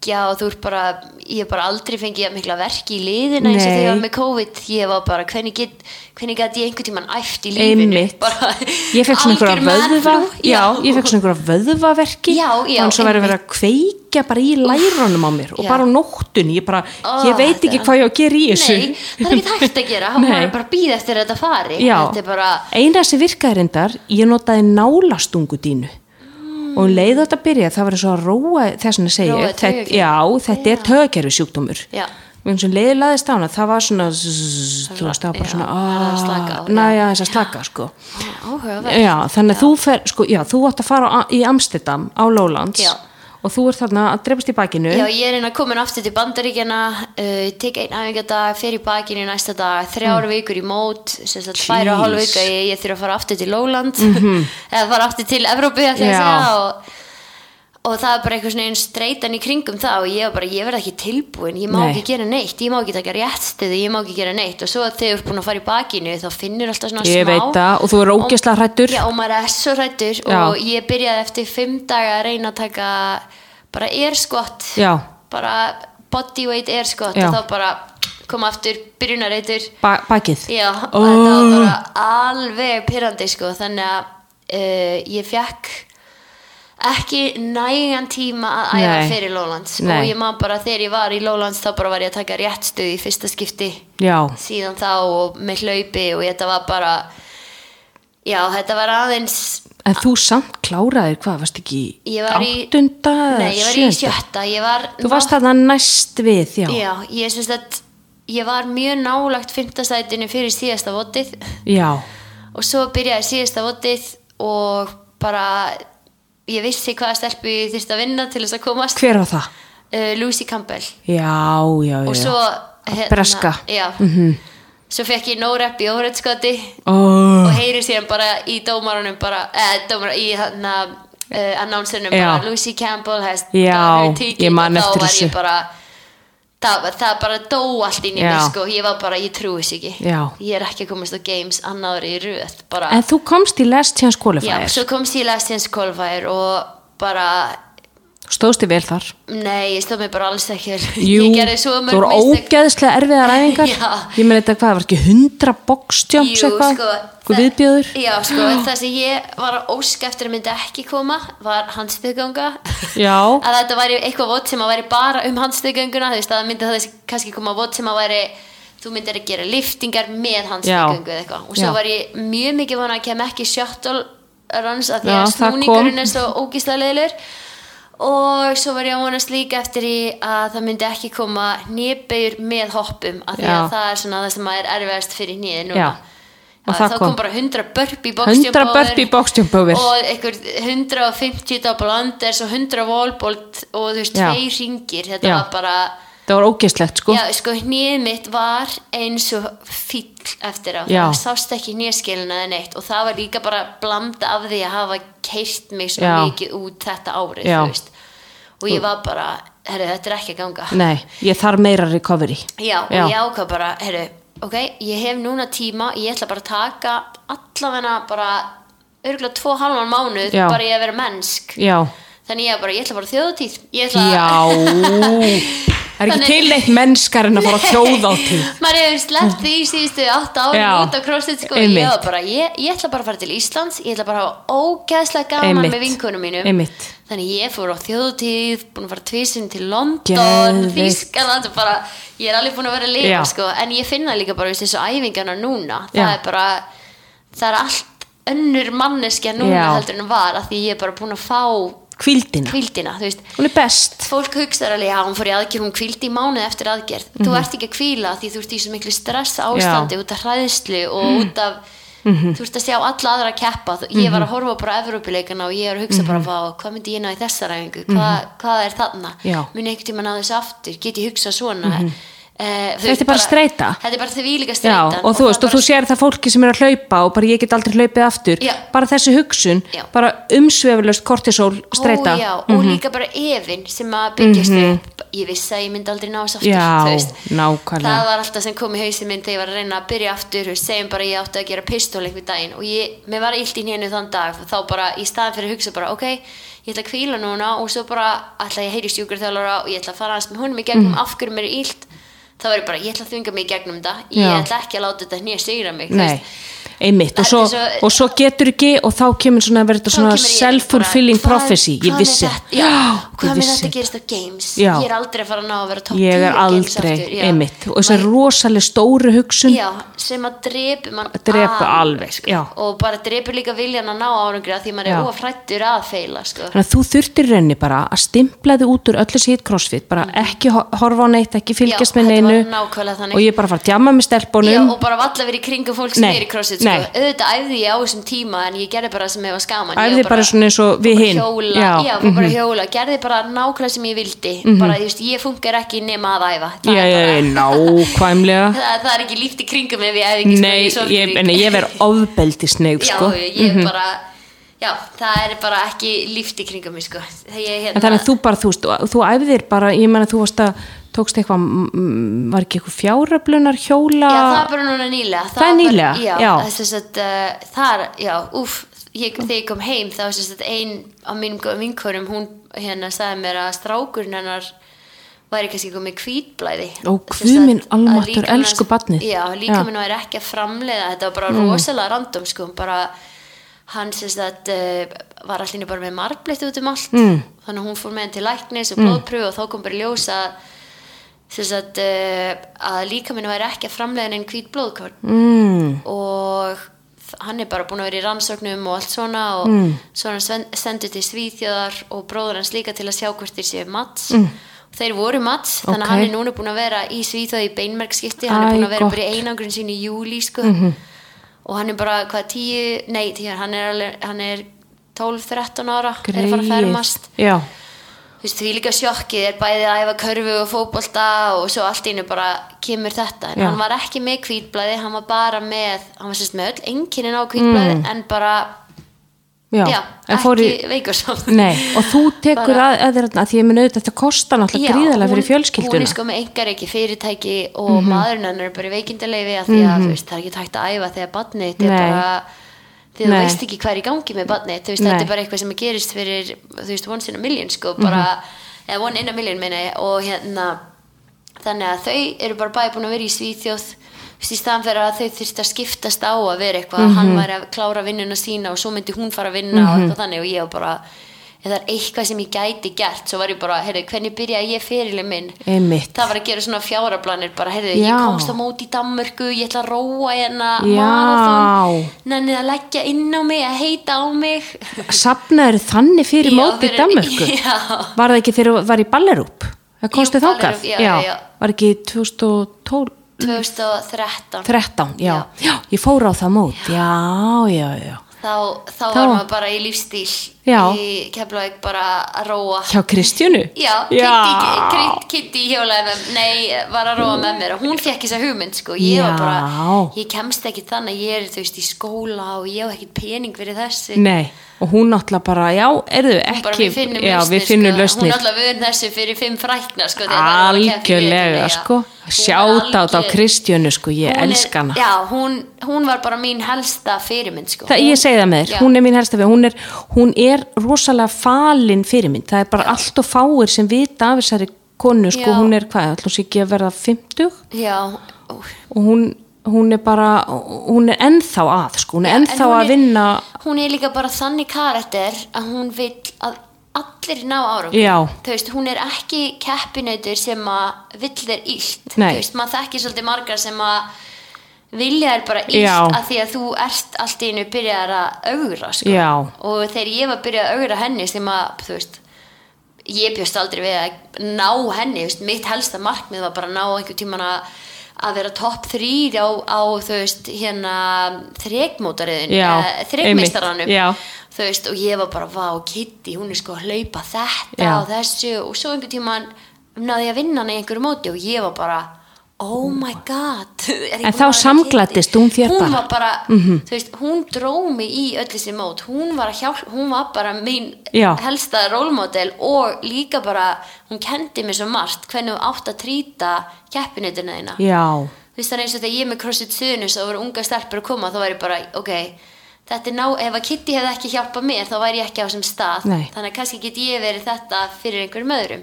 liggja og þú ert bara, ég hef bara aldrei fengið jafn mikla verki í liðina eins og þegar ég var með COVID. Ég var bara, hvernig get hvernig get ég einhvern tímann æft í lífinu? Bara, Ég fekk svona einhverja vöðva, já, ég fekk svona einhverja vöðvaverki, Já, já, þannig að verið að vera að kveikja bara í lærunum á mér og bara á nóttunni, ég bara, Ó, ég veit ekki þetta- hvað ég á að gera í þessu. Nei, það er ekki hægt að gera. Nei. var bara að býða eftir að þetta fari. Þetta er bara, eina sem virkaði reyndar, ég notaði nálastungudínu og um leið þetta byrja það var eins og að róa þess að segja Róa þetta, já, þetta er tögakerfi sjúkdómur Já. eins og leiði laðist á hana það var svona það var bara Já, svona það að slaka á, næ, já. já, þess að slaka sko. Já, þannig að þú fer, sko, já, þú átt að fara á, í Amsterdam á Lowlands. Já. Og þú ert þarna að drefast í bakinu. Já, ég er hérna komin aftur til bandaríkjana uh, tek einn æfingadag, fer í bakinu næsta dag, þrjár vikur í mót og hálf Mm. Vika ég, ég þurfa að fara aftur til Lowland. Eða fara aftur til segja og og það er bara eitthvað svona einn streitan í kringum það og ég var bara, ég verð ekki tilbúin ég má Nei. ekki gera neitt, ég má ekki taka réttstuði ég má ekki gera neitt og svo þegar þú ert búin að fara í bakinu þá finnur alltaf svona Ég smá veit það, og þú er ógeðslega hræddur. Já, og maður er svo hrættur og ég byrjaði eftir fimm daga að reyna að taka bara air squat Já. bara bodyweight air squat Já. og þá bara kom aftur byrjunarreitur Ba bakið. Já, og Oh. þetta var bara alveg pyrrandi sko, þannig að uh, ég fekk ekki nægan tíma að æfa Nei. fyrir Lowlands Nei. og ég man bara þegar ég var í Lowlands þá bara var ég að taka réttstuð í fyrsta skipti Já. síðan þá og með hlaupi og þetta var bara já, þetta var aðeins En þú samt kláraðir, hvað, varst ekki Ég var í- áttunda nei, ég var í sjötta var Þú varst þarna næst við, já. já, ég syns að ég var mjög nálagt fimmtastætinu fyrir síðasta votið Já. og svo byrjaði síðasta votið og bara ég vissi hvaða stelpu ég þyrst að vinna til þess að komast Hver var það? uh, Lucy Campbell Já, já, já. og svo hérna, Breska. já, svo fekk ég no rep í óreitskoti Oh. og heyri síðan bara í dómarunum bara, eða dómar í hérna uh, announcernum Já. bara Lucy Campbell has Já, ég man og eftir þá var þessu. ég bara það, það bara dó allt inn í Já. mig sko, ég var bara, ég trúi þess ekki Já. ég er ekki að komast á games annaður í röð bara En þú komst í Last Chance Já, Qualifier. svo komst ég í Last Chance Qualifier og bara, Stóðst þið vel þar? nei, ég stóð mig bara alls ekki. Jú, þú voru ógeðslega erfiðar æfingar. Ég meina þetta hvað, var ekki 100 boxjumps Jú, eitthvað? sko, Hvað viðbjöður? Já, sko, það sem ég var að óska eftir að myndi ekki koma var handstöðganga Já. að þetta væri eitthvað vott sem að væri bara um handstöðgönguna þú veist, að myndi það kannski koma vott sem að væri þú myndir að gera liftingar með handstöðgöngu eða eitthvað og svo Já. var ég mjög mikið vona að kem og svo var ég að vonast líka eftir í að það myndi ekki koma nýbegur með hoppum af því Já. að það er svona það sem er erfiðast fyrir nýði núna Já. Og Já, það þá kom. kom bara 100 burpee 100 burpee boxjump over. og einhver 150 double unders og 100 wallbolt og þú veist, Já. tvei ringir þetta Já. var bara Það var ógeðslegt, sko. já, sko, hnið mitt var eins og fíll eftir á Já. það sást ekki hnýskilina eða neitt og það var líka bara blanda af því að hafa keirt mig svo Já. mikið út þetta árið og ég var bara, herru, þetta er ekki að ganga Nei, ég þarf meira recovery. Já, og ég ákvað bara, heyrðu, ok, ég hef núna tíma, ég ætla bara að taka allavegna bara örgulega tvo halvan mánuð bara ég að vera mennsk. Já. Þannig ég bara, ég ætla bara þjóðutíð. Ég ætla Já. Það er ekki til neitt mennskar en að fara að þjóða á tíð. Maður hefur sleppt því síðustu átta ári Já. út á crossfit sko. Ég bara, ég, ég ætla bara að fara til Íslands, ég ætla bara að hafa ógeðslega gaman Einmitt. með vinkunum mínum. Einmitt. Þannig ég fór á þjóðutíð, búin að fara tvísinn til London. Þískaland og bara, ég er alveg búin að vera að lifa sko, en ég finna líka bara þessu æfingarna núna, það Já. er bara það er allt önnur manneskja núna Já. heldur en var af því ég er bara búin að fá Kvildina, veist. Hún er best. fólk hugsaður alveg, já hún fór í aðgerð hún kvildi í mánuð eftir aðgerð. Mhm. þú ert ekki að kvíla því þú ert í svo miklu stress ástandi út af hræðslu og út af Mhm. þú ert að sjá alla aðra að keppa ég var að horfa bara á Evrópuleikana og ég var að hugsa bara Vá, hvað myndi ég ná í þessa ræfingu Hva, hvað er þarna, Mhm. Já. muni einhvern tíma ná þessu aftur? Get ég hugsað svona Þetta veist, er bara streita. þetta er bara því líka Já, streita og þú veist, og þú sér það fólki sem er að hlaupa og bara ég get aldrei hlaupið aftur. Já. Bara þessi hugsun, Já. bara umsvefulust kortisol streita. Ó, já, og líka bara efinn sem að byggjast upp ég vissi að ég myndi aldrei ná þess aftur Mhm. Já, það var alltaf sem kom í hausinn minn þegar ég var að reyna að byrja aftur segjum bara ég átti að gera pistól einhver daginn og ég, mér var illt í nénu þann dag og þá bara í staðan fyrir að hugsa bara ok, ég ætla að kvíla núna og svo bara ætla ég að heyri stjúkurþjálfara og ég ætla að fara hans með honum í gegnum af hverju mér er illt þá var ég bara, ég ætla að þvinga mig í gegnum þetta. Ég ætla ekki að láta þetta hnýja sigra mig þú veist. Einmitt og svo, er svo- og svo getur ekki og þá kemur svona að Þá svona ég self-fulfilling prophecy. Ég vissi, þetta, já, hvað ég vissi þetta gerist á games? Já. ég er aldrei að fara að ná að vera topp ég 10 er á games aldrei, aftur, einmitt. Og þessi Maður- rosalega stóru hugsun. Já, sem að drepu mann Drepa alveg, já. og bara drepu líka viljan að ná árangri af því Já. er ófrættur að feila sko. þannig að þú þurftir renni bara að stimpla þig út úr öllu sitt crossfit bara ekki ho- horfa á neitt, ekki fylgjast með neinu. og ég bara fara að djama með stelpunum. Já, og bara valla verið í kringum fólk sem er í crossfit nei. sko. auðvitað æfði ég á þessum tíma en ég gerði bara sem ég var skaman Æfði Ég bara svona eins og við bara hin. hjóla, Já, já, fór bara mhm. hjóla, gerði bara nákvæmlega sem ég vildi. Bara, þú veist, ég funkar ekki nema að æfa. Það já, er já, bara- nákvæmlega. Það, það er ekki líft í kringum ef ég æfi ekki nei, sko, ég, en ég verð ofbeldi sneið já, sko ég, ég bara já, það er bara ekki líft í kringum mig sko. Þegar ég, hérna, En þannig að þú bara, þú veist, þú- æfðir bara, ég menna þú varst að, tókst eitthvað, mm, var ekki eitthvað fjáröflunar hjóla? Já, það er bara núna nýlega Það er var nýlega, bara, já, já. það er sem sagt, uh, þar, já, úf ég, þegar ég kom heim þá var sem sagt ein af mínum vinkurum, hún hérna sagði mér að strákurinn hennar væri kannski komið Sem guð sagt, minn líkaminn elsku barnið. Já, Já. líka minn væri ekki að framleiða þetta var bara rosalega random sko bara hann sem sagt uh, var allir bara með marblitt út um allt mm. þannig að hún fór með hann til læknis og blóðpröfu og þá kom bara í ljós að sem sagt uh, að líka minn væri ekki að framleiða en hvít blóðkorn. Mm, og hann er bara búin að vera í rannsóknum og allt svona og Mm. svo hann sendur til Svíþjóðar og bróður hans líka til að sjá hvort þeir séu mats. Mm. þeir voru mats þannig Ok. að hann er núna búin að vera í Svíþjóð í beinmerkskipti hann er búin að vera bara í einangrun sín í júli sko. og hann er bara hvað tíu, nei tíu, hann er, er 12-13 ára. Er að fara að fermast. Já, þú veist, því líka sjokkið er bæði að æfa körfu og fótbolta og svo allt í einu bara kemur þetta. En Já. hann var ekki með hvítblæði, hann var bara með hann var sérst með öll enginin á hvítblæði en bara, já, já, ekki fór í, veikur samt. Nei, og þú tekur Bara- að, að, að, því ég minn auðvitað þetta kostar náttúrulega gríðarlega fyrir hún fjölskylduna. er sko með engareiki fyrirtæki og maðurinn hann er bara í veikindaleyfi að því að þú veist, það er ekki tægt að æfa þegar barnið þitt er bara því þú veist ekki hvað er í gangi með barnið þú veist, þetta er bara eitthvað sem gerist fyrir þú veist, once in a million sko bara, eða one in a million meina ég og hérna þannig að þau eru bara bæði búin að vera í Svíþjóð þú veist, í staðan fyrir að þau þurfti að skiptast á að vera eitthvað, hann væri að klára vinnuna sína og svo myndi hún fara að vinna og eitthvað þannig og ég var bara er eitthvað sem ég gæti gert svo var ég bara, heyrðu, hvernig byrjaði ég fyrirlið minn Einmitt. það var að gera svona fjáraplanir bara, heyrðu, ég komst á móti í Danmörku ég ætla að róa hérna nennið að leggja inn á mig að heita á mig Sapnaður þannig fyrir móti í Danmörku? já. Var það ekki þegar þú var í Ballerup? Það komstu þákað? Var ekki 2012? 2013 13, já. Já. ég fór á það mót, já, já, já. þá, þá var maður bara í lífstíl. Í Keflavík bara að róa Hjá Kristjánu? Já, Kitty, með nei, var að róa með mér og hún fekk þessa hugmynd sko, ég var Já. bara ég kemst ekki þannig, ég er þú veist í skóla og ég hef ekkert pening fyrir þessi Nei, og hún náttúrulega bara, já, erðu Hún bara, ekki, við finnum já, lausnir, við finnum sko. hún lausnir. er alltaf vöðn þessu fyrir fimm frækna sko, var að Algjörlega, sko. Hún Sjátt á algjör- Kristjánu, sko, ég Hún er- elska hana. já, hún, hún var bara mín helsta fyrirmynd sko. Það, ég segi það með þér, hún er mín helsta við, hún er, hún er rosalega falin fyrirmynd, það er bara allt og fáir sem vita af þessari konu, sko, Já. hún er hvað, sér ekki að verða 50 já, og hún, hún er bara, hún er ennþá að, sko, hún er en ennþá hún að er- vinna, hún er líka bara þannig karakter að hún vil að allir ná Já. þú veist, hún er ekki keppinautur sem að vill illt. Nei. þú veist, maður þekkir svolítið margar sem að vilja þér bara Já. að því að þú ert allt í einu byrjar að augra sko. Og þegar ég var byrjað að augra henni sem að, þú veist ég bjóst aldrei við að ná henni veist, mitt helsta markmið var bara að ná einhver tíman að að vera topp þrýr á, á þú veist, hérna einmitt, já. þú veist, og ég var bara, vá, Kitty hún er sko að hlaupa þetta Já. og þessu og svo einhver tíman náði ég að vinna hana í einhverju móti og ég var bara oh my god En þá Kitty? hún þér hún bara. Mhm. var bara, þú veist, hún dró mig í öll þessi mót, hún var að hjálp hún var bara mín Já. helsta rólmódel og líka bara hún kendi mér svo margt hvernig þú átt að trýta keppinutuna þína já, þú veist þannig eins og þegar ég með CrossFit Suðunus og voru unga stelpur að koma þá væri bara, ok þetta er ná, ef að Kitty hefði ekki hjálpað mér þá væri ég ekki á þessum stað Nei. þannig að kannski get ég verið þetta fyrir einhverjum öðrum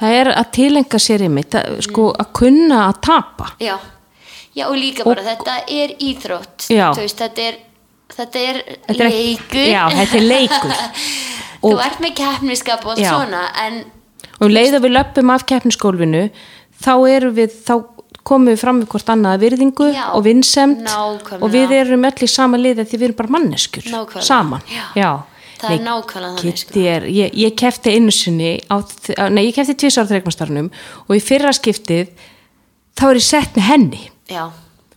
það er að tilenga sér einmitt, að, sko, að kunna að tapa. já, já og líka bara þetta er íþrótt Já. veist, þetta er þetta er Þetta leikur Já, þetta er leikur. þú Og- ert með keppniskap og Já. svona en og um leið að við löpum af keppniskólfinu þá erum við þá komum við fram við hvort annað virðingu Já, og vinsemt og við erum öll í sama liði því við erum bara manneskur Nákvæmlega. saman Já. Það er nákvæmlega þannig, sko. Er, ég, ég kefti einu sinni á, á- nei ég kefti tvisar þreikmastarnum og í fyrra skiptið þá er ég sett með henni. Já.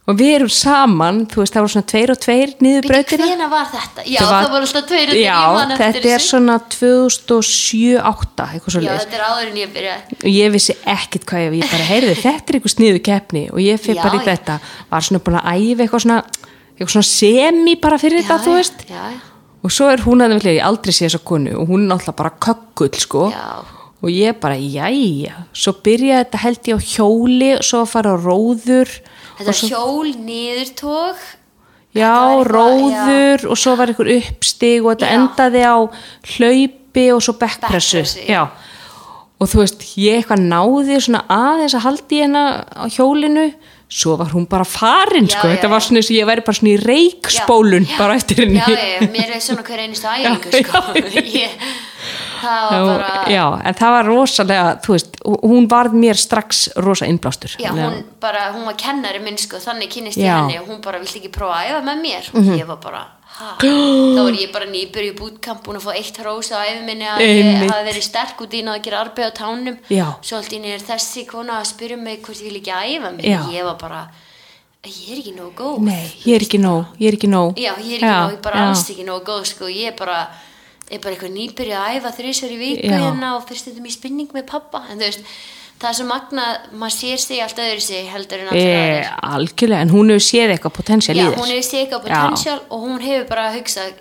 Og við erum saman, þú veist það voru svona tveir og tveir niður brautina. hvena var þetta? já, Það var- það voru alltaf tveir og Já, eftir þetta er svona 2007-8 eitthvað svo já, þetta er áður en ég byrja og ég vissi ekkit hvað ég, ég bara heyrði þetta er eitthvað sniðu keppni. Og ég fyrir Já, bara í já. þetta. Var svona búin að æfa eitthvað svona, eitthvað svona semi bara fyrir þetta þú veist. já, já. Og svo er hún að ég aldrei sé þessa konu og hún er náttúrulega bara kökkull sko Já. og ég bara, jæja svo byrjaði þetta held ég á hjóli og svo að fara á róður Þetta er hjól niðurtók já, eitthvað, róður og svo var einhver uppstig og þetta Já. endaði á hlaupi og svo backpressu já. já. og þú veist, ég eitthvað náði svona aðeins að haldi hérna á hjólinu svo var hún bara farin Já, sko, já, þetta var svona eins og ég væri bara svona í reikspólun bara eftir henni. Já, já, mér er svona hver einustu æfingu Já, sko. ég, Það var Já, bara já, en það var rosalega, þú veist, hún varð mér strax rosa innblástur. Já, hún bara, hún var kennari minn sko, þannig kynist ég henni og hún bara vildi ekki prófa að æfa með mér. Og ég var bara, þá var ég bara nýbur í bútkamp búin að fá eitt hrós á æfi minni að ég hafi verið sterk út í að gera arbeið á tánum Já. svo allt í er þessi kona að spyrja mig hvort ég vil ekki æfa mig Já. ég var bara, ég er ekki nógu góð Nei, ég er ekki nóg, ég er ekki nóg. Já, ég er ekki nóg, ég er bara já. alls ekki nógu góð sko, ég er bara ég er bara eitthvað nýbyrja að æfa í viku Já. hérna og fyrst þetta í spinning með pappa en þú veist, það er svo magna maður sér sig allt öðru sig heldur en allir E, aðrir algjörlega, en hún hefur séð eitthvað potensial í Já, þér. hún hefur séð eitthvað Já. potential og hún hefur bara hugsað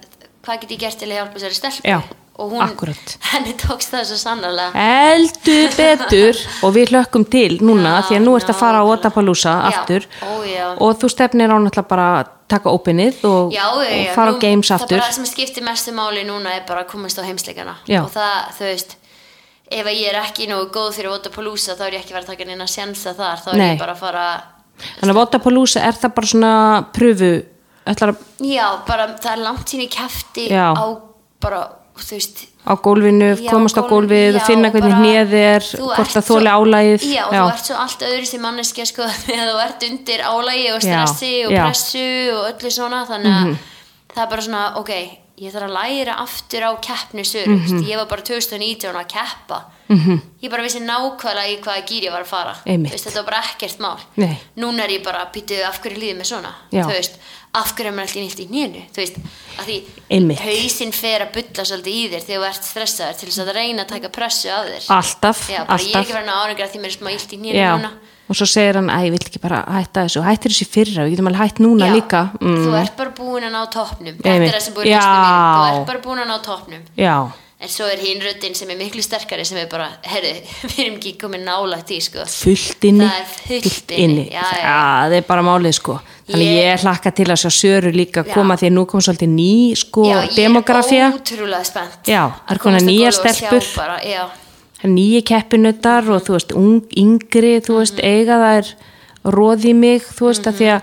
hvað get ég gert til að hjálpa þessari stelpu Já, og hún, akkúrat. henni tókst það svo sannarlega Eldur betur og við hlökkum til núna Já, því að nú ert að fara á. Otapalooza Já, aftur ó, já. og þú stefnir á náttúrulega bara að taka openið og, Já, já, og já, fara á games það aftur. bara sem skiptir mestu máli núna er bara að komast á heimsleikana Já. og það, þú veist ef að ég er ekki nógu góð fyrir Votapalooza þá er ég ekki verið að taka neina sjensa þar þá er Nei. ég bara að fara Þannig að Otapalooza er það bara svona pröfu, að já, bara það er langt sín í kæfti Já. á bara, þú veist á gólfinu, Já, komast á gólf- gólfið já, og finna hvernig bara- hnið er, hvort það þóli álægið. já, og þú ert svo allt öðru sem manneskja sko, þegar þú ert undir álægi og Já, stressi og já. Mhm. pressu og öllu svona þannig að það er bara svona ok, ég þarf að læra aftur á keppnisöru mm Mhm. ég var bara 2019 að keppa -hmm. ég bara vissi nákvæmlega í hvaða gýr ég var að fara. Þú veist, þetta var bara ekkert mál. Nei. núna er ég bara að býtu af hverju líðið með svona? Þú veist, af hverju er maður alltaf nýtt í nénu þú veist, að því Einmitt. hausinn fer að bulla svolítið í þér þegar þú ert stressaður til þess að reyna að taka pressu af þér. Alltaf, Já, bara ég er alltaf. ekki verið að árengra því mér er smá illt í Já, núna. Og svo segir hann, að ég vil ekki bara hætta þessu, hættir þessu fyrra, við getum alveg hætt núna Já, líka. Þú Mm, ert bara búin að ná toppnum. Þetta er það sem búin hausnum mín Já. Þú ert bara búin að ná toppnum. Já, En svo er hinn röddinn sem er miklu sterkari sem er bara, herru, við erum ekki komin nálægt í sko fullt inni, Það er fullt inni, já, já. það er bara málið sko. Þannig Ég- ég hlakka til að sjá Söru líka Já. koma því að nú kom svolítið ný sko Já, ég er ótrúlega spennt Já, það er konar nýjar stelpur. nýji keppinuttar og þú veist, ung, yngri, þú veist, Mhm. eiga þær róði mig, þú veist, að því að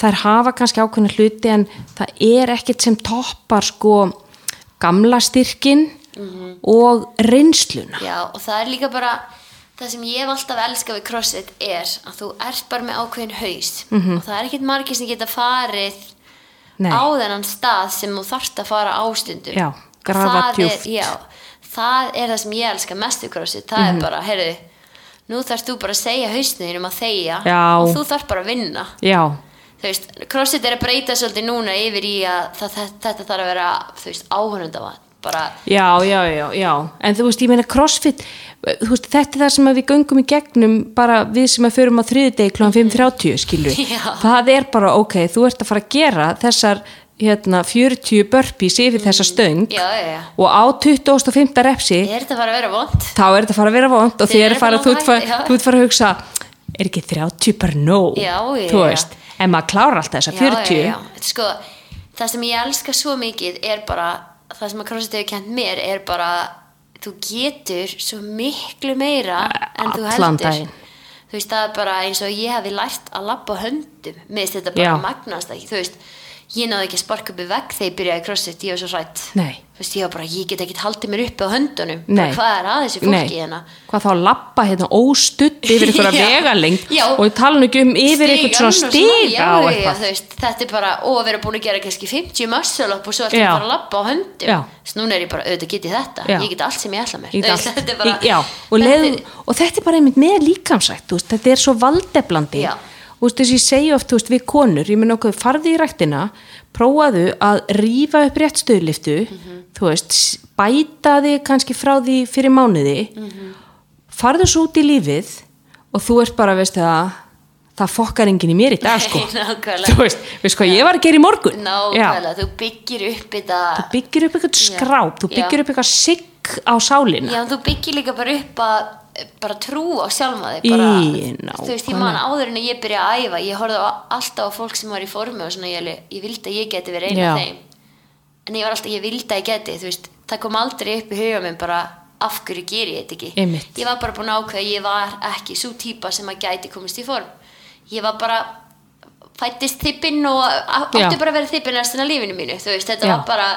þær hafa kannski ákveðna hluti en það er ekkert sem toppar sko gamla styrkin Mhm. og reynsluna. já, og það er líka bara það sem ég hef alltaf elskað við CrossFit er að þú ert bara með ákveðin haus Mhm. og það er ekkert margir sem geta farið Nei. á þennan stað sem þú þarft að fara ástundum Já, grafa já, það er það sem ég elska mest við CrossFit, það Mhm. er bara, heyrðu nú þarfst þú bara að segja hausniðinum að þegja Já. og þú þarf bara að vinna Já, veist, CrossFit er að breyta svolítið núna yfir í að það, þetta þarf að vera þú veist, áhörnundavat bara, já, já, já, já, en þú veist, ég meina crossfit, þú veist, þetta er það sem við göngum í gegnum bara við sem að förum á þriðdegi kl. 5.30, skilur Já. það er bara, ok, þú ert að fara að gera þessar, hérna, 40 burpees yfir þessa stöng já, já, já og á 25. repsi er þetta fara að vera vond? þá er þetta fara að vera vond og þið er fara, þú ert fara, fara að hugsa er ekki 30 bara já, þú veist, en maður klára alltaf þessa 40 já, já, já. Þetta er Sko, það sem ég elska svo mikið er bara, það sem að CrossFit hefur kent mér er bara, þú getur svo miklu meira en þú heldur. þú veist, það er bara eins og ég hefði lært að labba á höndum, finnst þetta bara magnast ekki, þú veist ég náði ekki að sparka upp í vegg þegar ég byrjaði CrossFit ég var svo þú veist, ég var bara ég get ekki haldið mér uppi á höndunum. Bara, hvað er að þessu Nei. fólki hérna? Hvað þá að lappa hérna óstudd yfir einhverja Já. vegalengt Já. og ég tala nú ekki um yfir einhvern svona stiga já, eitthvað. þetta er bara, og að vera búin að gera kannski 50 muscle up og svo Já. að fara að labba á höndum. Núna er ég bara, auðvitað get ég þetta. Já. ég get allt sem ég ætla mér. Ég þetta bara, Ég- og, er- og þetta er bara einmitt með líkamsætt þetta er svo valdeflandi. Já. Þú veist, þess að ég segja oft þú veist, við konur, ég mun okkur farði í ræktina prófaðu að rífa upp rétt stöðliftu Mhm. þú veist, bæta þig kannski frá því fyrir mánuði Mhm. farðu svo út í lífið og þú ert bara, veist það það fokkar enginn í mér í dag sko Nei, þú veist, veist hvað ég var að gera í morgun nákvæmlega, þú byggir upp þetta þú byggir upp eitthvað skráp þú Já. byggir upp eitthvað sigg á sálina Já, þú byggir líka bara upp að bara trú á sjálfa þig Í, bara, nákvæmlega. þú veist, ég man áður en ég byrja að æfa ég horfði á, alltaf á fólk sem var í formi og svona, ég, ég vildi að ég geti verið eina Já. af þeim en ég var alltaf, ég vildi að ég geti þú veist, það kom aldrei upp í huga minn bara af hverju ger ég þetta ekki Einmitt. ég var bara búin að ég var ekki svo típa sem að gæti komist í form ég var bara fættist þippinn og átti bara að vera þippinn af lífinu mínu, þú veist, þetta Já. var bara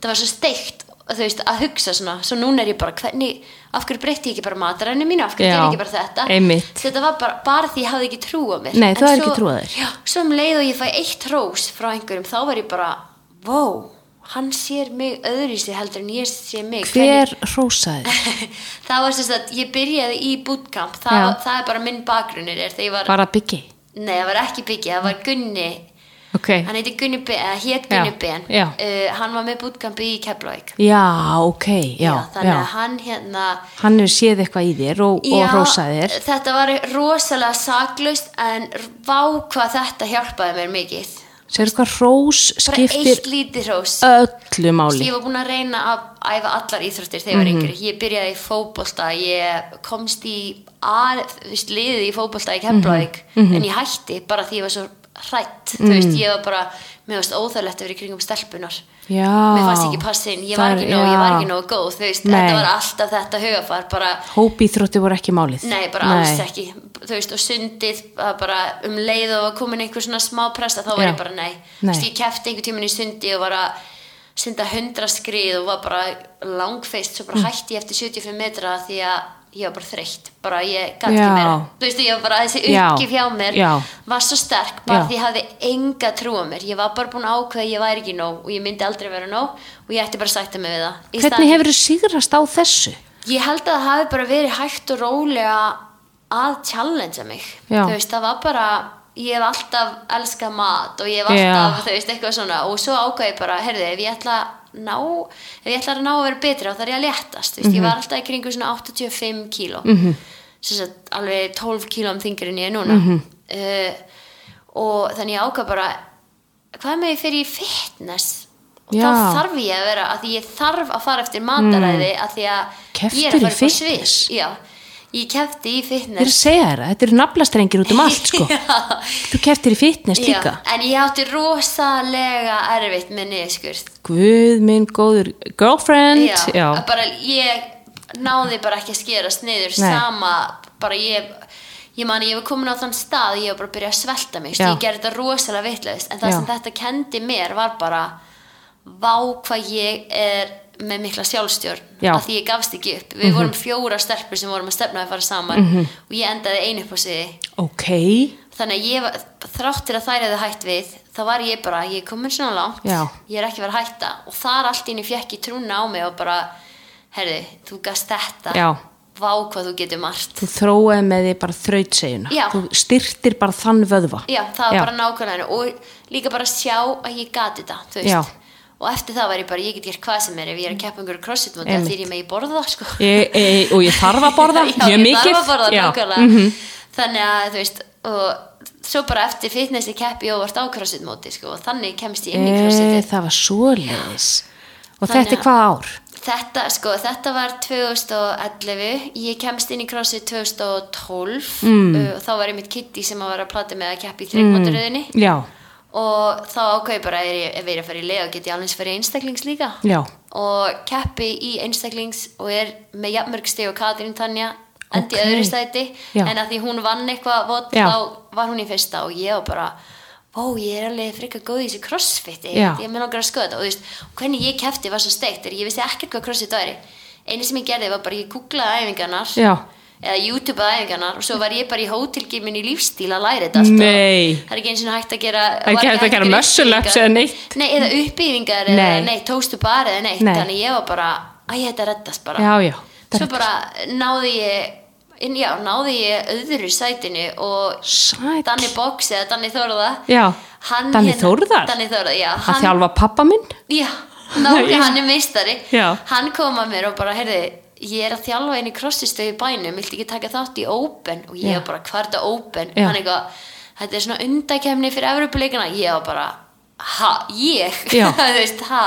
það var svo steikt þú veist, að hugsa svona, svo núna er ég bara hvernig, af hverju breytti ég ekki bara mataræðinu mínu af hverju ger ég ekki bara þetta? einmitt. þetta var bara, bara því ég hafði ekki trú á mér. Nei, En þú hafðir svo- ekki trú á þér. já, svo um leið og ég fæ eitt rós frá einhverjum, þá var ég bara wow, hann sér mig öðru sér heldur en ég sé mig. Hver hrósaði það var sem sagt, ég byrjaði í bootcamp. Það, það er bara minn bakgrunnir er þegar ég var, bara byggi nei það var ekki byggja það var Gunni, ok, hann heiti Gunni Ben eða hét Gunni Já, já. Uh, hann var með bootcampi í Keflavík. Já, ok já, já, þannig að hann hérna hann hefur séð eitthvað í þér og, og hrósaði þér. þetta var rosalega saklaust en vá hvað þetta hjálpaði mér mikið. Sér hvað hrós skiptir öllu máli? Ég var búin að reyna að æfa allar íþróttir þegar ég var Mhm. yngri. Ég byrjaði í fótbolta ég komst í að, þú liðið í fótbolta í Keflavík. Mhm. en ég hætti bara því ég var svo hrætt þú veist, ég var bara, mér varst óþægilegt að vera í kringum stelpunar já, mér fannst ekki passa inn, ég var ekki nóg, ég var ekki nóg góð þú veist, Nei. þetta var alltaf þetta hugafar bara hópíþrótti voru ekki málið Nei, bara alls ekki þú veist, og sundið bara um leið og komin einhver svona smá presta þá var Já. ég bara nei, Nei. Þú veist, ég kefti einhver tíman í sundi og var að sunda hundra skrið og var bara langfeist, svo Mm. bara hætti ég eftir 75 metra því að ég var bara þreytt. Bara ég gæti ekki meira þú veist, ég var bara þessi uppgif hjá mér Já. var svo sterk, bara Já. því ég hafði enga trú á mér, ég var bara búin að ég væri ekki nóg og ég myndi aldrei vera nóg og ég ætti bara að sætta mig við það Í hvernig hefur þú sigrast á þessu? Ég held að það hafi bara verið hægt og rólega að challengea mig. Já. þú veist, það var bara ég hef alltaf elskað mat og ég hef alltaf, þú veist, eitthvað svona. Og svo ákvað ég bara, heyrðu, ef ég ætla ná ef ég ætla að ná að vera betri þá þarf ég að léttast, þú veist, ég Mhm. var alltaf í kringu svona 85 kíló mm -hmm. sagt, alveg 12 kílóm þingri en ég er núna Mhm. uh, og þannig ég ákvað bara hvað með ég fyrir í fitness og Já. þá þarf ég að vera að ég þarf að fara eftir mataræði að því að Kepptir ég er að fara upp á svið já, ég kefti í ég er að fitness segja þér, þetta eru naflastrengir út um allt sko. Þú keftir í fitness já, líka. En ég átti rosalega erfitt með niðurskurð. Guð minn góður girlfriend já, já, að bara ég náði bara ekki að skerast niður Nei. sama, bara ég ég man, ég var komin á þann stað ég var bara að byrja að svelta mig, ég gerði þetta rosalega vitlaust. En það Já. sem þetta kendi mér var bara vá hvað ég er með mikla sjálfstjórn Já. Að því ég gafst ekki upp. Við vorum fjóra stelpur sem vorum að stefna að fara saman og ég endaði einu upp á sig ok. Þannig að ég þráttir að þær hefði hætt við þá var ég bara, ég er komin svona langt. Já. ég er ekki verið að hætta. Og þar allt inni fekk ég trúna á mig og bara herði, þú gast þetta. Já. vá hvað þú getur margt. Þú þróaði með því bara þrautsegjuna Já. þú styrtir bara þann vöðva. Já, það var bara nákvæmlega og líka bara sjá að ég gati þetta þú veist og eftir það var ég bara, ég get gert hvað sem er ef ég er að keppa einhverju crossfit móti því ég megi borða það sko. Ég, e, og ég þarf að borða já, ég þarf að borða nákvæmlega. Mhm. þannig að þú veist og svo bara eftir fitnessi keppi ég óvart á crossfit móti sko og þannig kemst ég inn í e, crossfitið það var svoleiðis. Og Þannig þetta er að- hvað ár? Þetta, sko, þetta var 2011, ég kemst inn í CrossFit 2012 mm. uh, og þá var ég mitt Kitty sem vera að plata með að keppa í þreikmóturöðinni já, og þá ákveði bara ef ég, er að fara í lega get ég alveg fyrir einstaklings líka. Já, og keppi í einstaklings og er með jafnmörg steg og Katrín Tanja endi Ok. öðru stæti Já. en að því hún vann eitthvað vott þá var hún í fyrsta og ég var bara ó ég er alveg frekar góð í þessu crossfiti. Já. ég með langar að skoða þetta og þú veist, hvernig ég kefti var svo steikt er ég vissi ekkert hvað crossfit væri. Einu sem ég gerði var bara ég googlaði æfingarnar. Já eða YouTubeaði æfingarnar og svo var ég bara í hótelgirmin í lífstíl að læra þetta Nei. það er ekki eins og hægt að gera er ekki hægt að gera ups eða neitt. Nei, eða uppbyggingar eða Nei. neitt, tóstu bara eða neitt Nei. þannig ég var bara, æ, þetta reddast bara já, já svo Þetta- bara náði ég inn, já, náði ég öðru sætinu og Sæll. Danni Box eða Danni Þórða Já. hann Danni hérna- Þórðar? Danni Þórða, já að hann, þjálfa pappa minn já, náði hann er meistari Já. hann kom að mér og bara, heyrði ég er að þjálfa inn í krossistöðu í bænum viltu ekki taka þátt í Open? Og ég var bara, hvað þetta Open? Hann eitthvað, þetta er svona undakefni fyrir Evropuleikana ég var bara, ha, ég? Veist, ha.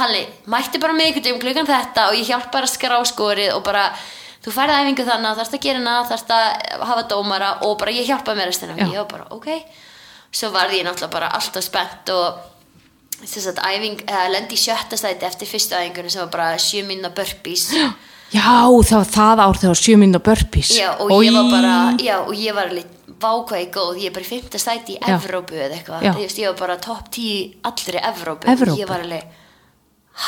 Halli mætti bara með ykkur um klukkan þetta og ég hjálp bara að skrá skorið og bara þú færði æfingu þannig að þarfst að gera hana þarfst að hafa dómara og bara ég hjálpa með restina og ég var bara, ok. Svo varði ég náttúrulega bara alltaf spennt og þess að æfing, eða lendi sjötta stæti eftir fyrstu æfingunni sem var bara sjö minna burpees Já, það var það ár þegar sjö minn og burpees. Já, og ég var bara, já, og ég var alveg vákvæði góð, ég er bara í fymta stæti í. Evrópu eða eitthvað, ég var bara topp 10 allri Evrópu, Evrópu. og ég var alveg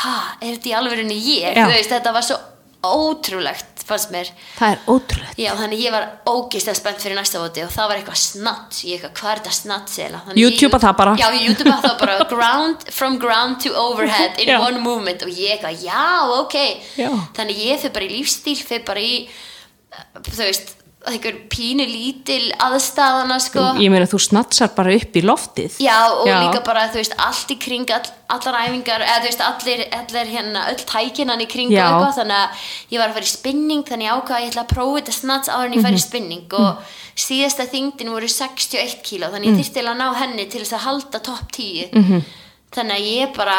ha, er þetta í alvörinni ég? Veist, þetta var svo ótrúlegt fannst mér, Það er ótrúlegt já, þannig ég var ógeðslega spennt fyrir næsta voti og það var eitthvað snatt ég eitthvað, hvað er þetta snatt sela YouTubea það bara. já, ég YouTubea það bara, ground, from ground to overhead in Já. one movement og ég eitthvað, já, ok Já. þannig ég fyrir bara í lífstíl fyrir bara í þú veist, einhver pínu lítil aðstæðana sko Ég meina þú snatsar bara upp í loftið já og Já. líka bara þú veist allt í kring, all, allar æfingar eða þú veist allir, allir hérna öll tækinan í kring Já. og eitthvað þannig að ég var að fara í spinning þannig ég ákvað að ég ætla að prófa þetta snats en ég Mhm. færi í spinning og síðasta þingdin voru 61 kíló þannig ég Mhm. þyrfti til að ná henni til þess að halda topp 10 þannig að ég bara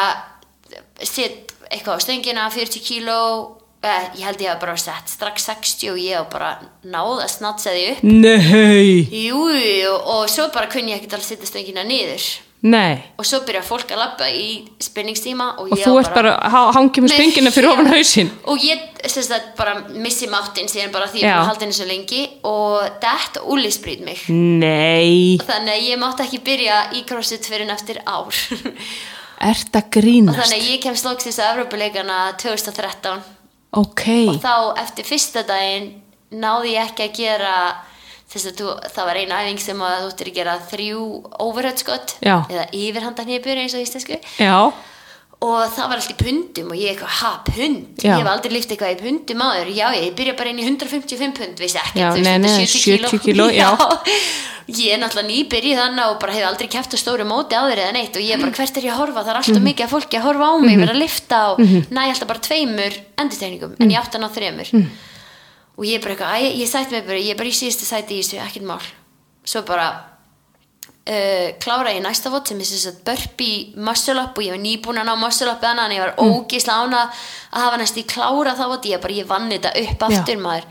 set eitthvað á stöngina 40 kíló eh, ég held ég hafa bara sett strax 60 og ég hef bara náð að snatsa því upp. Nei, Jú, jú, og svo bara kunni ég ekkert alveg setja stöngina niður. Nei. Og svo byrja fólk að labba í spinningstíma og, Og ég þú ert bara, ha- hangið með Nei, stöngina fyrir ofan hausinn. Og ég sem sagt, bara missi máttinn síðan bara því ég Já. er haldið henni svo lengi. Og þetta úlisbrýt mig. Nei, þannig að ég mátti ekki byrja í crossfit fyrir en eftir ár. Ert að og grínast? Þannig að ég kemst loksins að Evropuleikana 2013 Ok, og þá eftir fyrsta daginn náði ég ekki að gera þess að þú, það var eina æfing sem að þú ættir að gera þrjú overhead skott Já. eða yfirhandarnýpur eins og íslensku. Já, og það var allt í pundum og ég eitthvað, ha, pund? Já. ég hef aldrei líft eitthvað í pundum áður. Já, ég byrja bara inn í 155 pund vissi ekki, Já, veist, nei, nei, er 70 kíló, já. ég er náttúrulega nýbyrjið þannig og bara hef aldrei kæft á stóru móti áður eða neitt og ég bara, hvert er ég að horfa, það er alltaf Mhm. mikið af fólki að horfa á mig, vera að lifta og næ alltaf bara tveimur endurtegningum en ég átti að ná þremur. Mhm. og ég er bara eitthvað, æ, ég sætti mig bara ég bara í síðustu sæti í þessu, ekkert mál. Svo bara uh, klára ég næsta vott sem er að burpee muscle up og ég var nýbúin að ná muscle up þannig að ég var Mm. ógisla ána að hafa næst í klára þá vott ég bara, ég vann þetta upp aftur maður.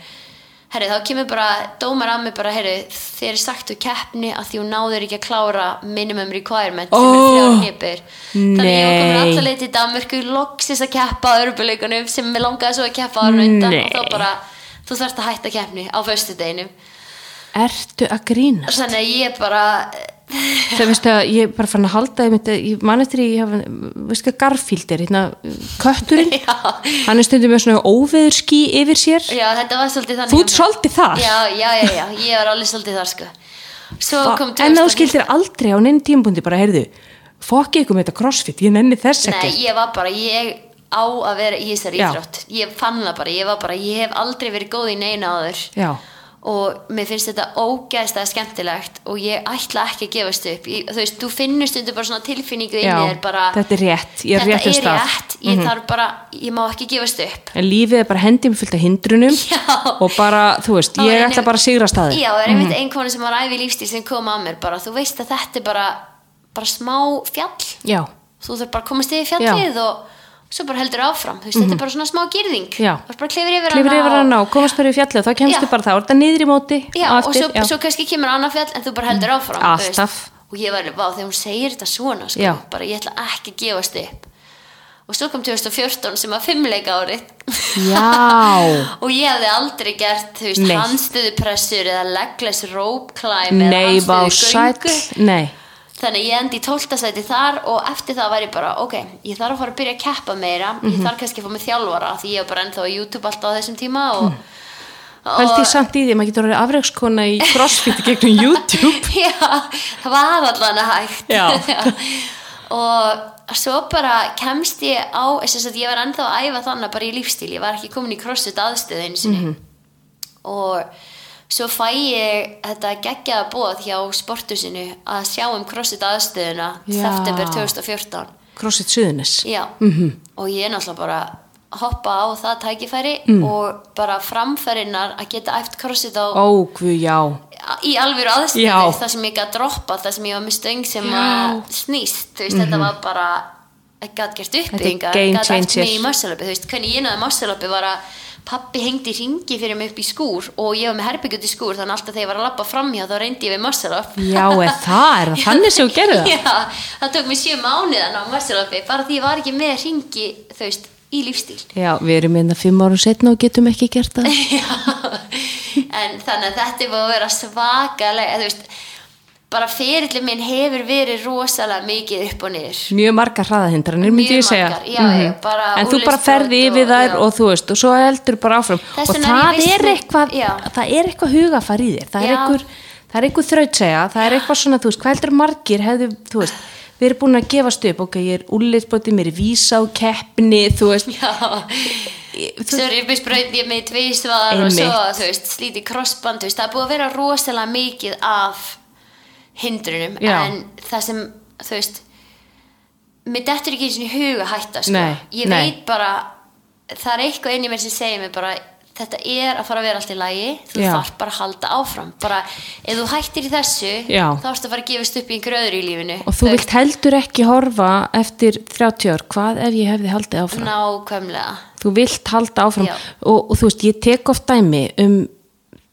Herri, þá kemur bara dómar að mig bara, herri, þér er sagt úr keppni að því hún náður ekki að klára minimum requirement sem Oh, er þrjár hnipur þannig ég var komin alltaf leið til Danmörku loksis að keppa á örbuleikunum sem mér langaði svo að keppa á undan Nei. og þá bara, þú þarft að hætta keppni á föstudeginum. Ertu að grínast? Þannig að ég bara Það veistu að ég er bara fann að halda ég, myndi, ég man eftir ég hafa, veistu hvað Garfield er, hérna, kötturinn? Já, hann er stundum með svona óveður skí yfir sér. Já, þetta var svolítið þannig þú ert mér. svolítið þar. Já, já, já, já, ég var alveg svolítið þar sko. En 2000 skildir aldrei á neinn tímbundi bara, heyrðu, fokki ykkur með þetta crossfit ég nenni þess Nei, ekki. ég var bara, ég á að vera í þessari íþrótt. Ég fann það bara, ég var bara, ég hef aldrei verið góð í neina áður. Já, og mér finnst þetta ógæðslega skemmtilegt og ég ætla ekki að gefast upp. Ég, þú veist, þú finnur stundu bara svona tilfinningu inn já í þér bara, þetta er rétt, ég er þetta réttum er rétt. Ég þarf bara, ég má ekki gefast upp. En lífið er bara hendið með fullt af hindrunum Já. og bara, þú veist, ég einu- ætla bara að sigra staði Já, það er einmitt ein kona sem var æfi lífstíl sem kom að mér bara, þú veist að þetta er bara bara smá fjall. Já, þú þarf bara að komast yfir fjallið og svo bara heldur áfram, þú veist, þetta er bara svona smá gyrðing Mhm. Já. þú veist bara klifir yfir klifur hana yfir og- á, komast bara í fjallið og þá kemstu Já. bara það, þetta niður í móti Já, og eftir, svo, svo kannski kemur annað fjall en þú bara heldur áfram veist. Alltaf. og ég var, vá, þegar hún segir þetta svona sko, bara ég ætla ekki að gefast upp og svo kom 2014 sem var fimmleika árið og ég hefði aldrei gert þú veist, Nei. handstöðupressur eða legless rope climb eða sæll handstöðugöngu nei, þannig að ég endi í 12. sæti þar og eftir það var ég bara, ok, ég þarf að fara að byrja að keppa meira, Mhm. ég þarf kannski að fá mig þjálfara því ég var bara ennþá á YouTube alltaf á þessum tíma og, held ég samt í því, maður getur orðið afreikskona í crossfit gegnum YouTube já, það var allan að hægt og svo bara kemst ég á þess að ég var ennþá að æfa þannig bara í lífstíl, ég var ekki komin í crossfit aðstöðin sinni Mhm. og svo fæ ég þetta geggjaða bóð hjá sportusinu að sjá um crossfit aðstöðuna september 2014 crossfit suðunis já, og ég er náttúrulega bara hoppa á það tækifæri Mm. og bara framfærinnar að geta æft crossfit á Ó, já. í alvöru aðstöðu það sem ég gæti droppa það sem ég var með stöng sem að snýst þú veist, þetta var bara gæti gert uppbyggingar, game gat æft changer. hvernig ég náði muscle-upi var að pappi hengdi ringi fyrir mig upp í skúr og ég var með herbyggjut í skúr þannig alltaf þegar ég var að labba framhjá þá reyndi ég við muscle-up Já, eða það er það þannig sem þú gerði það? Já, það tók mér sjö mánuðan á muscle-upi bara því ég var ekki með ringi þú veist, í lífstíl Já, við erum einna fimm árum setna og getum ekki gert það. Já, en þannig að þetta er búið að vera svakalega, þú veist, bara fyrirli minn hefur verið rosalega mikið upp og niður. Mjög margar hraðahindranir, myndi ég segja. margar, já, já, bara en þú bara ferði og- yfir þær já. og þú veist, og svo heldur bara áfram. Þess og það er eitthvað, það er eitthvað hugafar í þér. Það er eitthvað, eitthvað þrautsega, það er eitthvað svona, þú veist, hvað heldur margir hefðu, þú veist, við erum búin að gefast upp, ok, ég er úrleitsbótið, mér er vísa á keppni, þú veist, svo er ég spraut ég mig tvísvar og svo, þú veist, slíti krossband, það er búið að vera rosalega mikið af hindrunum, Já. en það sem, þú veist, mér dettur ekki eins og huga hætta, sko. Nei, ég nei. veit bara, það er eitthvað inn í mér sem segir mér bara, þetta er að fara að vera allt í lagi, þú Já. þarf bara að halda áfram, bara, ef þú hættir í þessu, Já. þá ertu að fara að gefast upp í einhverju öðru í lífinu. og þú vilt heldur ekki horfa eftir 30 ár, hvað ef ég hefði haldið áfram? Nákvæmlega. þú vilt halda áfram og, og þú veist, ég tek oft dæmi um,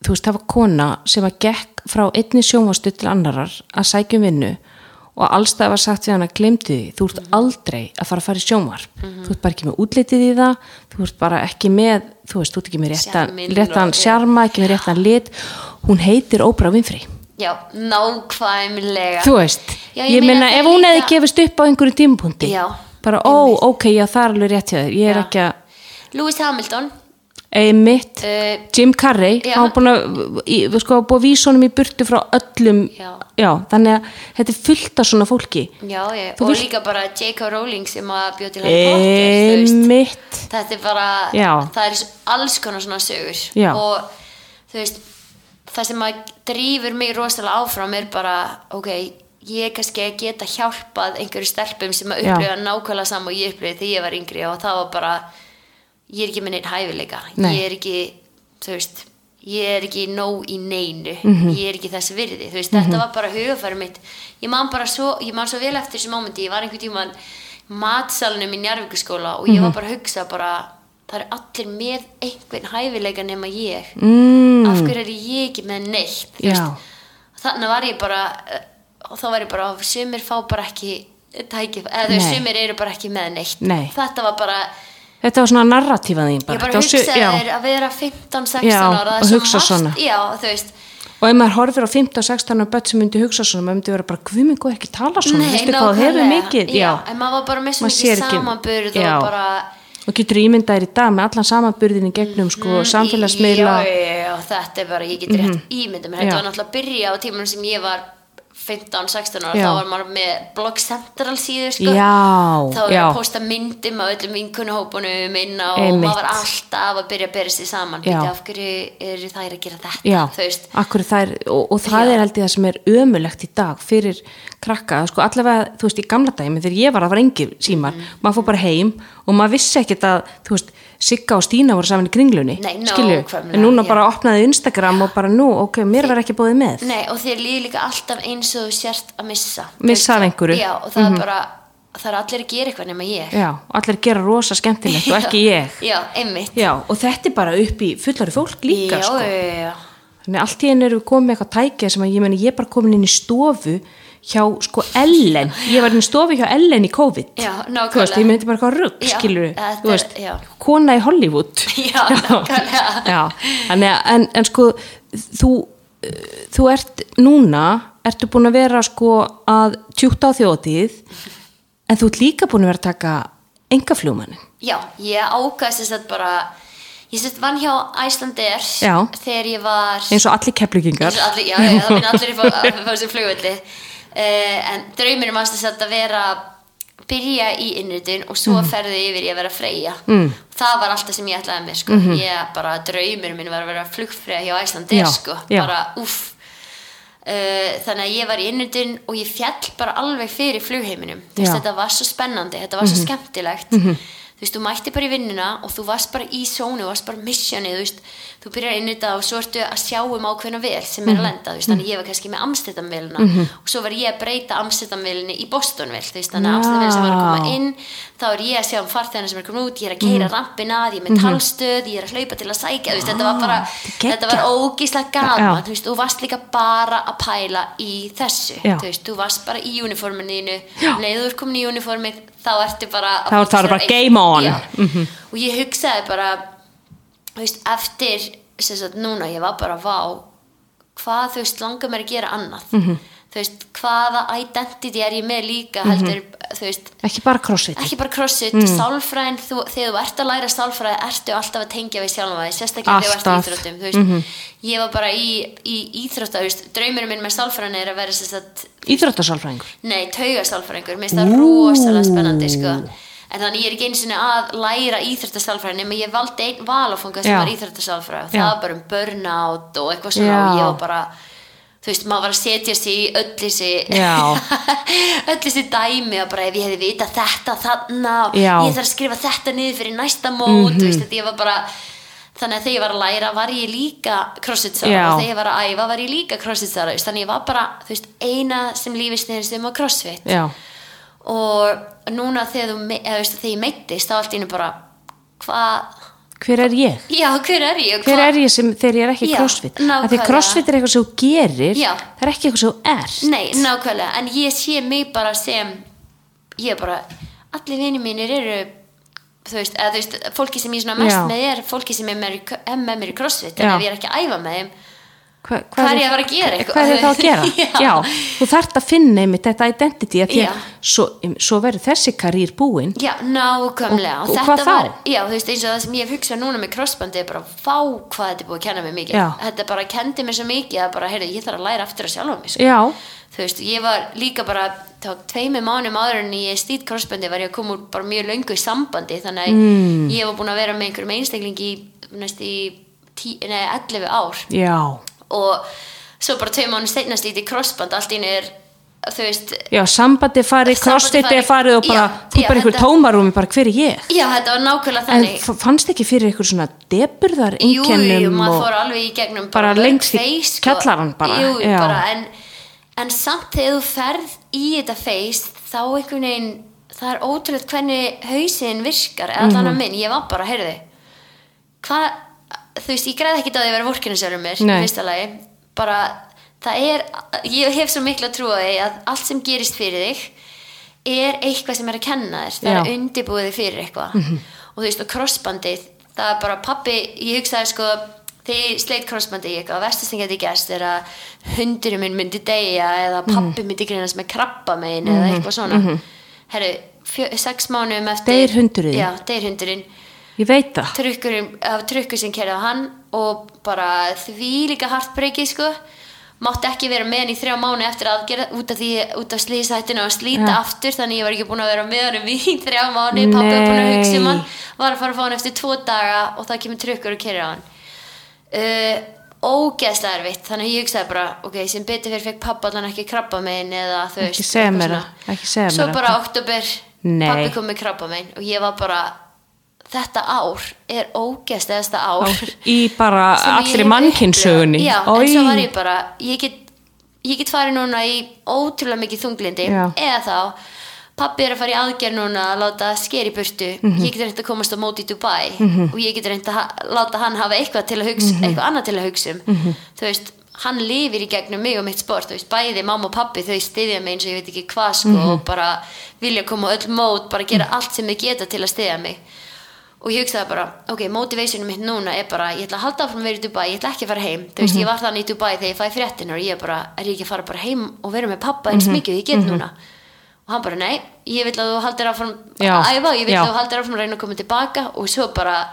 þú veist, það var kona sem að gekk frá einni sjónvastu til annarar að sækja um vinnu og allstað var sagt við hann að glemdu því þú ert aldrei að fara að fara í sjónvarp. Þú ert bara ekki með útlitið í það þú ert bara ekki með, þú veist, þú ert ekki með réttan, réttan sjarma, ekki með réttan lit. Hún heitir Óbra Winfrey. Já, nákvæmlega. þú veist, Já, ég, meina það ef hún hefði gefist upp á einhverju tímapunkti Já, bara, ó, ok, já, það er alveg rétt hjá þér ég er Já. ekki að Lewis Hamilton einmitt, uh, Jim Carrey Já. hann var búin að, sko, búið að vísa honum í burtu frá öllum Já. þannig að þetta er fullt af svona fólki Já, ég, og vilt- líka bara J.K. Rowling sem að þú veist. einmitt þetta er bara, Já. það er alls konar svona sögur Já. og veist það sem að drífur mig rosalega áfram er bara, ok ég kannski geta hjálpað einhverju stelpum sem að Já. upplifa nákvæmlega saman og ég upplifið þegar ég var yngri og það var bara ég er ekki með neitt hæfileika Nei. ég er ekki, þú veist ég er ekki nóg í neinu Mhm. ég er ekki þess virði, þú veist, þetta var bara hugafæri mitt, ég man bara svo ég man svo vel eftir þessu mómenti, ég var einhvern tímann matsalunum í Njarvíkuskóla og Mhm. ég var bara að hugsa bara það eru allir með einhvern hæfileika nema ég mm, af hverju er ég ekki með neitt þannig var ég bara eh, og þá var ég bara, sumir fá bara ekki tækif, eða Nei. sumir eru bara ekki með neitt Nei. þetta var bara þetta var svona narratífa þín bara, ég bara su- hugsaði þér að vera 15-16 Já, ára og hugsa svona. já, og ef maður horfir á 15 og 16 og börn sem myndi hugsa svona, maður myndi vera bara guðming og ekki tala svona, Nei, veistu hvað hefur mikið? Já, en maður var bara með svo Maður sér mikið ekki- samanburð og bara og getur ímyndaðir í dag með allan samanburðin í gegnum sko, samfélagsmiðla. já, já, já, þetta er bara, ég get rétt ímyndum Já. þetta var náttúrulega að byrja á tímanum sem ég var 15-16 ára, Já. þá var maður með blogg central síður sko Já, þá var að posta myndum á öllum vinkunahópunum inn á og maður var alltaf að byrja að bera sig saman Já. Býti, af hverju eru þær að gera þetta það er, og, og það Já. er held ég það sem er ömulegt í dag fyrir krakka, sko allavega, þú veist, í gamla dæmi þegar ég var að var engi símar, Mm. maður fór bara heim og maður vissi ekkert að, þú veist, Sigga og Stína voru saman í kringlunni, Nei, skilju, nákvæmlega, en núna já. bara opnaði Instagram og bara nú, ok, mér verður ekki bóðið með. nei, og þér líður líka alltaf eins og sért að missa Missa af einhverju. Mhm. já, og það er bara, það er allir að gera eitthvað nema ég Já, allir gera rosa skemmtilegt og ekki ég. já, einmitt Já, og þetta er bara upp í fullari fólk líka, já, sko. já, já. Þannig allt í einu erum við komið með eitthvað tækja sem að ég meni, ég er bara komin inn í stofu hjá sko Ellen. Ég var í stofu hjá Ellen í COVID. Já, þú veist, ég myndi bara eitthvað rugg Já, skilur þetta þú veist, já. kona í Hollywood. Já, nákvæmlega. já, að en, en sko þú, þú ert núna ertu búin að vera sko að tjúta á þjóðtíð en þú ert líka búin að vera að taka engafljúmannin Já, ég ákast þess að bara ég sett vann hjá Æslandir Já. þegar ég var eins og allir keplingingar eins og allir, já, já, það minn allir að fá- fá sér flugvelli en draumurinn var þess að vera byrja í innritun og svo ferði yfir í að vera freyja. Mm. það var alltaf sem ég ætlaði mér sko. ég bara, draumurinn minn var að vera flugfreyja hjá Æslandir Já, sko. bara, uff Uh, þannig að ég var í innritun og ég fjall bara alveg fyrir flugheiminum. Veist, þetta var svo spennandi, þetta var svo skemmtilegt. Þú veist, þú mætti bara í vinnuna og þú varst bara í sónu, þú varst bara missioni, þú veist, þú byrjar inn í þetta og svo ertu að sjá um ákveðna vel sem er að lenda, þú veist, þannig ég var kannski með Amsterdam-velina og svo var ég að breyta Amsterdam-velinni í Boston-vel, þú veist, þannig að Amsterdam-velin sem var að koma inn, þá er ég að sjá um farþegana sem er að koma út, ég er að keira rampin að, ég er með talstöð, ég er að hlaupa til að sækja, þú veist, þetta var bara, þetta er þetta var ógíslega gaman, þú veist, þú varst líka bara að pæla í þessu, þú veist, þú varst bara í uniforminu, Já. leiður komin í uniformið, þá ertu bara Þá er fókusera bara game on. Mhm. og ég hugsaði bara þú veist, eftir sagt, núna, ég var bara vá hvað, þú veist, langar mér að gera annað. Mhm. þú veist, hvaða identity er ég með líka, heldur þú veist, ekki bara crossfit. ekki bara crossfit, Mm. sálfræðin þú, þegar þú ert að læra sálfræði ertu alltaf að tengja við sjálfum það, sérstaklega þegar þú ert í íþróttum þú veist, ég var bara í, í íþrótta þú veist, draumurinn minn með sálfræðin er að vera sérst að íþróttasálfræðingur? Nei, taugasálfræðingur, mér finnst það rosalega spennandi sko. En þannig ég er ekki einu sinni að læra íþróttasálfræði nema ég valdi einn valafanga sem Já. var íþróttasálfræði og það var bara um burnout og eitthvað svona Já. og ég var bara þú veist, maður var að setja sig í öll þessi öll þessi dæmi og bara ef ég hefði vitað þetta þarna og. Mhm. ég þarf að skrifa þetta niður fyrir næsta mót þú veist, þetta ég var bara þannig að þegar ég var að læra var ég líka crossfit-sara og þegar ég var að æfa var ég líka crossfit-sara þannig ég var bara, þú veist, eina sem lífið sniðist um á crossfit já, og núna þegar, þú, eða, veist, þegar ég meittist þá allt í einu bara hvað, hver er ég? já, hver er ég hver er ég sem þegar ég er ekki Já, crossfit nákvæmlega. crossfit er eitthvað sem þú gerir Já. það er ekki eitthvað sem þú ert Nei, nákvæmlega, en ég sé mig bara sem ég er bara, allir vinir mínir eru þú veist, eða þú veist, fólki sem ég svona mest Já. með er fólki sem er með, er með mér í crossfit en ef ég er ekki að æfa með þeim Hva, Hvað er ég að fara að gera eitthvað? hvað er það að gera? Já. já. þú þarft að finna einmitt þetta identity að því að svo, svo verður þessi karýr búin Já, nákvæmlega Og- og þetta var, Já, þú veist, eins og það sem ég hef hugsað núna með crossbandi er bara fá hvað þetta er búið að kenna mér mikið Já. Þetta bara kendi mér svo mikið að bara, heyrðu, ég þarf að læra aftur að sjálfa mig sko. Þú veist, ég var líka bara þá tveimur mánum áður en ég stýtt crossbandi var ég að koma úr bara mjög löngu í sambandi þannig Mm. ég var búin að vera með einhverjum einstaklingi í næst í tí, nei, 11 ár já og svo bara tveim mánum steina stýtt í crossband allt í einu er, þú veist já, sambandi farið, crossfit er farið- og bara, þú já, bara einhver tómarúmi bara hver er ég? Já, þetta var nákvæmlega en þannig. f- fannst ekki fyrir eitthvað svona deburðar Jú, jú, einkennum maður og fór alveg í gegnum bara mörg lengst í face, sko. bara, Jú, bara en, en samt þegar þú ferð í þetta feist þá einhvern veginn það er ótrúlega hvernig hausinn virkar eða Mhm. allan að minn, ég var bara, heyrðu hvað, þú veist, ég græði ekki á því að vera vorkinu sjálfur mér, í fyrsta lagi. Bara, það er ég hef svo mikla trú á því að allt sem gerist fyrir þig er eitthvað sem er að kenna þér. Það Já. Mhm. er undirbúið þig fyrir eitthvað. Og þú veist, og crossbandið það er bara pappi, ég hugsaði sko þegar ég sleit crossbandið í eitthvað versta sem geti gerst er að hundurinn minn myndi deyja eða Mhm. pappi myndi grínast með krabba megin eða eitthvað svona. Herru, fjö, sex mánuðum eftir Ég veit það. Trukkurinn, af trukkur sem kerði á hann og bara því líka hartbreykið sko. Mátti ekki vera með hann í þrjá mánu eftir aðgerð út af því, út af slísættinu og slíta Ja. aftur þannig ég var ekki búin að vera með hann í þrjá mánu, pappi var búin að hugsa um hann var að fara að fá hann eftir tvo daga og það kemur trukkur og kerði á hann. Uh, ógeðslega erfitt þannig að ég hugsaði bara, ok, sem betur fyrir fekk pappa allan ekki krabba megin eða Ekki veist segja eitthvað mér það, ekki segja svo bara oktober, Nei. pappi kom með krabba megin og ég var bara þetta ár er ógeðslegasta ár Á- í bara hef mannkynnsögunni já, Oj. en svo var ég bara ég get, ég get farið núna í ótrúlega mikið þunglindi Já. eða þá pappi er að fara í aðgerð núna að láta sker í burtu Mhm. ég get reynd að komast á móti í Dubai og ég get reynd að láta hann hafa eitthvað til að hugsa Mhm. eitthvað annað til að hugsa um þú veist, hann lifir í gegnum mig og mitt sport, þú veist, bæði mamma og pappi þau styðja mig eins og ég veit ekki hvað sko Mhm. og bara vilja koma öll mót bara gera allt sem þau geta til að styðja mig og ég hugsaði bara, ok, motivationum mitt núna er bara, ég ætla að halda áfram að vera í Dubai ég ætla ekki að fara heim, þú veist, Mhm. ég var þannig í Dubai þegar ég fæ fréttin og ég bara, er ég ekki að fara bara heim og vera með pappa eins Mhm. mikið og ég get núna? Og hann bara, nei, ég vil að þú haldir áfram Já, að æfa, ég vil já. að þú haldir áfram að reyna að koma tilbaka. Og svo bara,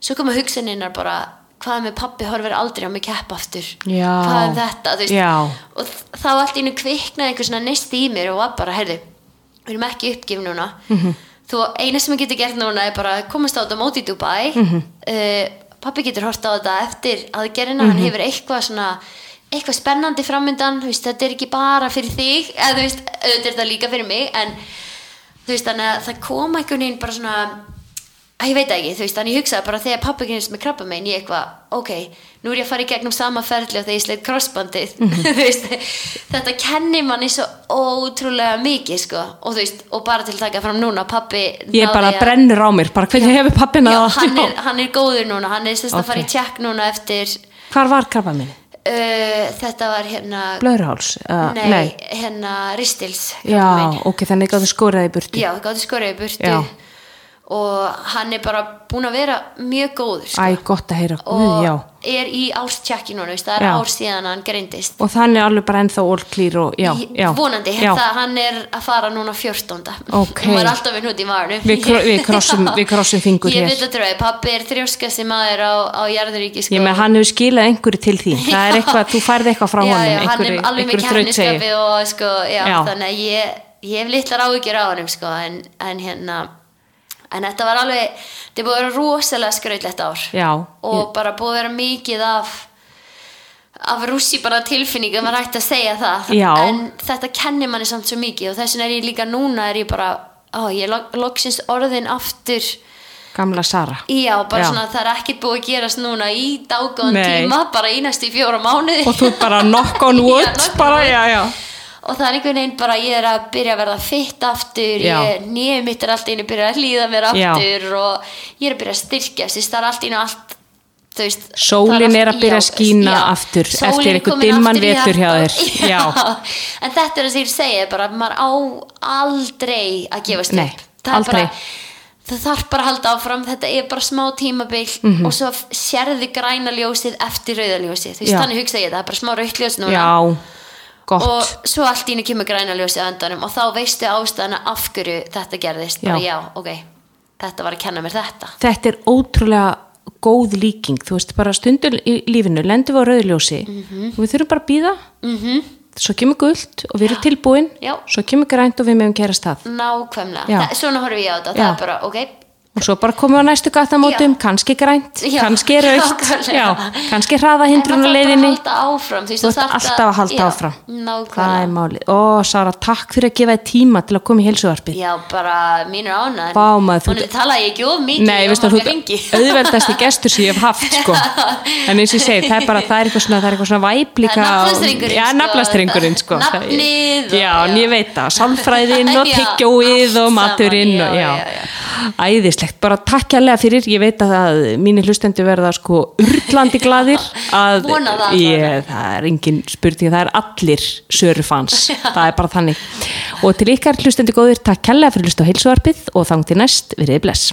svo koma hugsaninnar bara, hvað með pappi horfir aldrei á mig kepp aftur, Já. hvað er þetta þú veist, og þá allt í Mhm. þú, eina sem ég getur gert núna er bara komast á þetta móti í Dubai Mhm. uh, pappi getur hort á þetta eftir aðgerina, Mhm. hann hefur eitthvað svona eitthvað spennandi framöndan veist, þetta er ekki bara fyrir þig eða þú veist, auðvitað er þetta líka fyrir mig en þú veist, þannig að það kom einhvern veginn bara svona ég veit ekki, þú veist, þannig ég hugsaði bara þegar pappi kynist með krabba megin, ég eitthvað, ok, nú er ég að fara í gegnum sama ferli og þegar ég sleitt crossbandið, Mhm. þú veist, þetta kennir manni svo ótrúlega mikið, sko, og þú veist, og bara til að taka fram núna, pappi Ég bara að- brennur á mér, bara hvernig hefur pappina Já, það? hann er, hann er góður núna, hann er sérst að fara í tjekk núna eftir, Hvar var krabba minni? uh, þetta var hérna, Blöðruháls? Uh, nei, hérna, ristils, Já, ok, þannig gáttu skóraði í burtu. Já, gátti skorið í burtu Já. Og hann er bara búin að vera mjög góður sko. Æ, gott að heyra, og guð, já. er í veist, það er Já. ár síðan hann greindist Og þannig alveg bara ennþá já. vonandi, já. það, hann er að fara núna 14. Ok. hún var alltaf við hnút í marnu Við kro- við krossum- við krossum fingur ég veit að dröði, pappi er þrjóskasti maður á, á jarðuríki sko. Hann hefur skilað einhverju til er eitthvað, þú færði eitthvað frá já, honum, hann er alveg með kærniskapi sko, þannig að ég, ég hef litlar áhyggjur á sko, en, en hérna en þetta var alveg, þetta búið að vera rosalega skrautlegt ár Já, og bara búið að vera mikið af af rússi bara tilfinningum var hægt að segja það Já. en þetta kennir manni samt svo mikið og þess vegna er ég líka núna er ég bara, ó, ég lok- loksins orðin aftur gamla Sara. já, bara Já. svona það er ekkert búið að gerast núna í dágóðan tíma bara í næstu fjóra mánuði Og þú bara knock on wood, knock on bara, wood. já, já. Og það er einhvern veginn bara ég er að byrja að verða fitt aftur Já. nýjum mitt er allt einu byrja að hlýða mér Já. aftur og ég er að byrja að styrkja það er allt einu allt veist, Sólin það er að byrja að já, skína já, aftur eftir er komin dimman vetur hjá þér. Já. en þetta er það sem ég segi bara að maður á aldrei að gefast upp Það bara, það þarf bara að halda áfram þetta er bara smá tímabil Mhm. og svo sérðu græna ljósið eftir rauða ljósið, þú veist Já. þannig hugsa ég það er bara smá rautt ljós núna Já, gott. og svo allt í henni kemur græna ljósi á endanum og þá veistu ástæðana af hverju þetta gerðist bara Já. já, ok, þetta var að kenna mér þetta Þetta er ótrúlega góð líking, þú veist, bara stundum í lífinu, lendum við á rauðljósi Mhm. og við þurfum bara að býða, -hmm. svo kemur guld og við erum tilbúin, Já. svo kemur grænt og við meðum gerast það. nákvæmlega, það, svona horfum ég á þetta það er bara, ok, Og svo bara komum við á næstu gattamótum, kannski grænt, Já, kannski nákvæmlega. já, kannski hraða en hindrun á það þarf leiðinni. bara að halda áfram þú veist, ert alltaf að halda já, áfram. Það er nákvæmlega málið. Ó, Sara, takk fyrir að gefa þér tíma til að koma í heilsuvarpið. já, bara mínur ána Vá, maður, þú- talaði ekki of mikið Nei, of veistu að þú hringi. auðveldasti gestur sem ég hef haft, sko. En eins og ég segi, það er bara, það er eitthvað svona, er eitthvað svona væp líka. Það er naflastrengurinn, Já, sko. Nafnið og- Já, en ég veit það, sálfræðin og tyggjóið og maturinn og, já, Æðislegt, bara takk kærlega fyrir, ég veit að mínir hlustendur verða sko urlandi gladir að, ég, það er engin spurning, það er allir sörufans, það er bara þannig. Og til ykkar hlustendur góðir, takk kærlega fyrir að hlusta á heilsuvarpið og þang til næst, verið bless.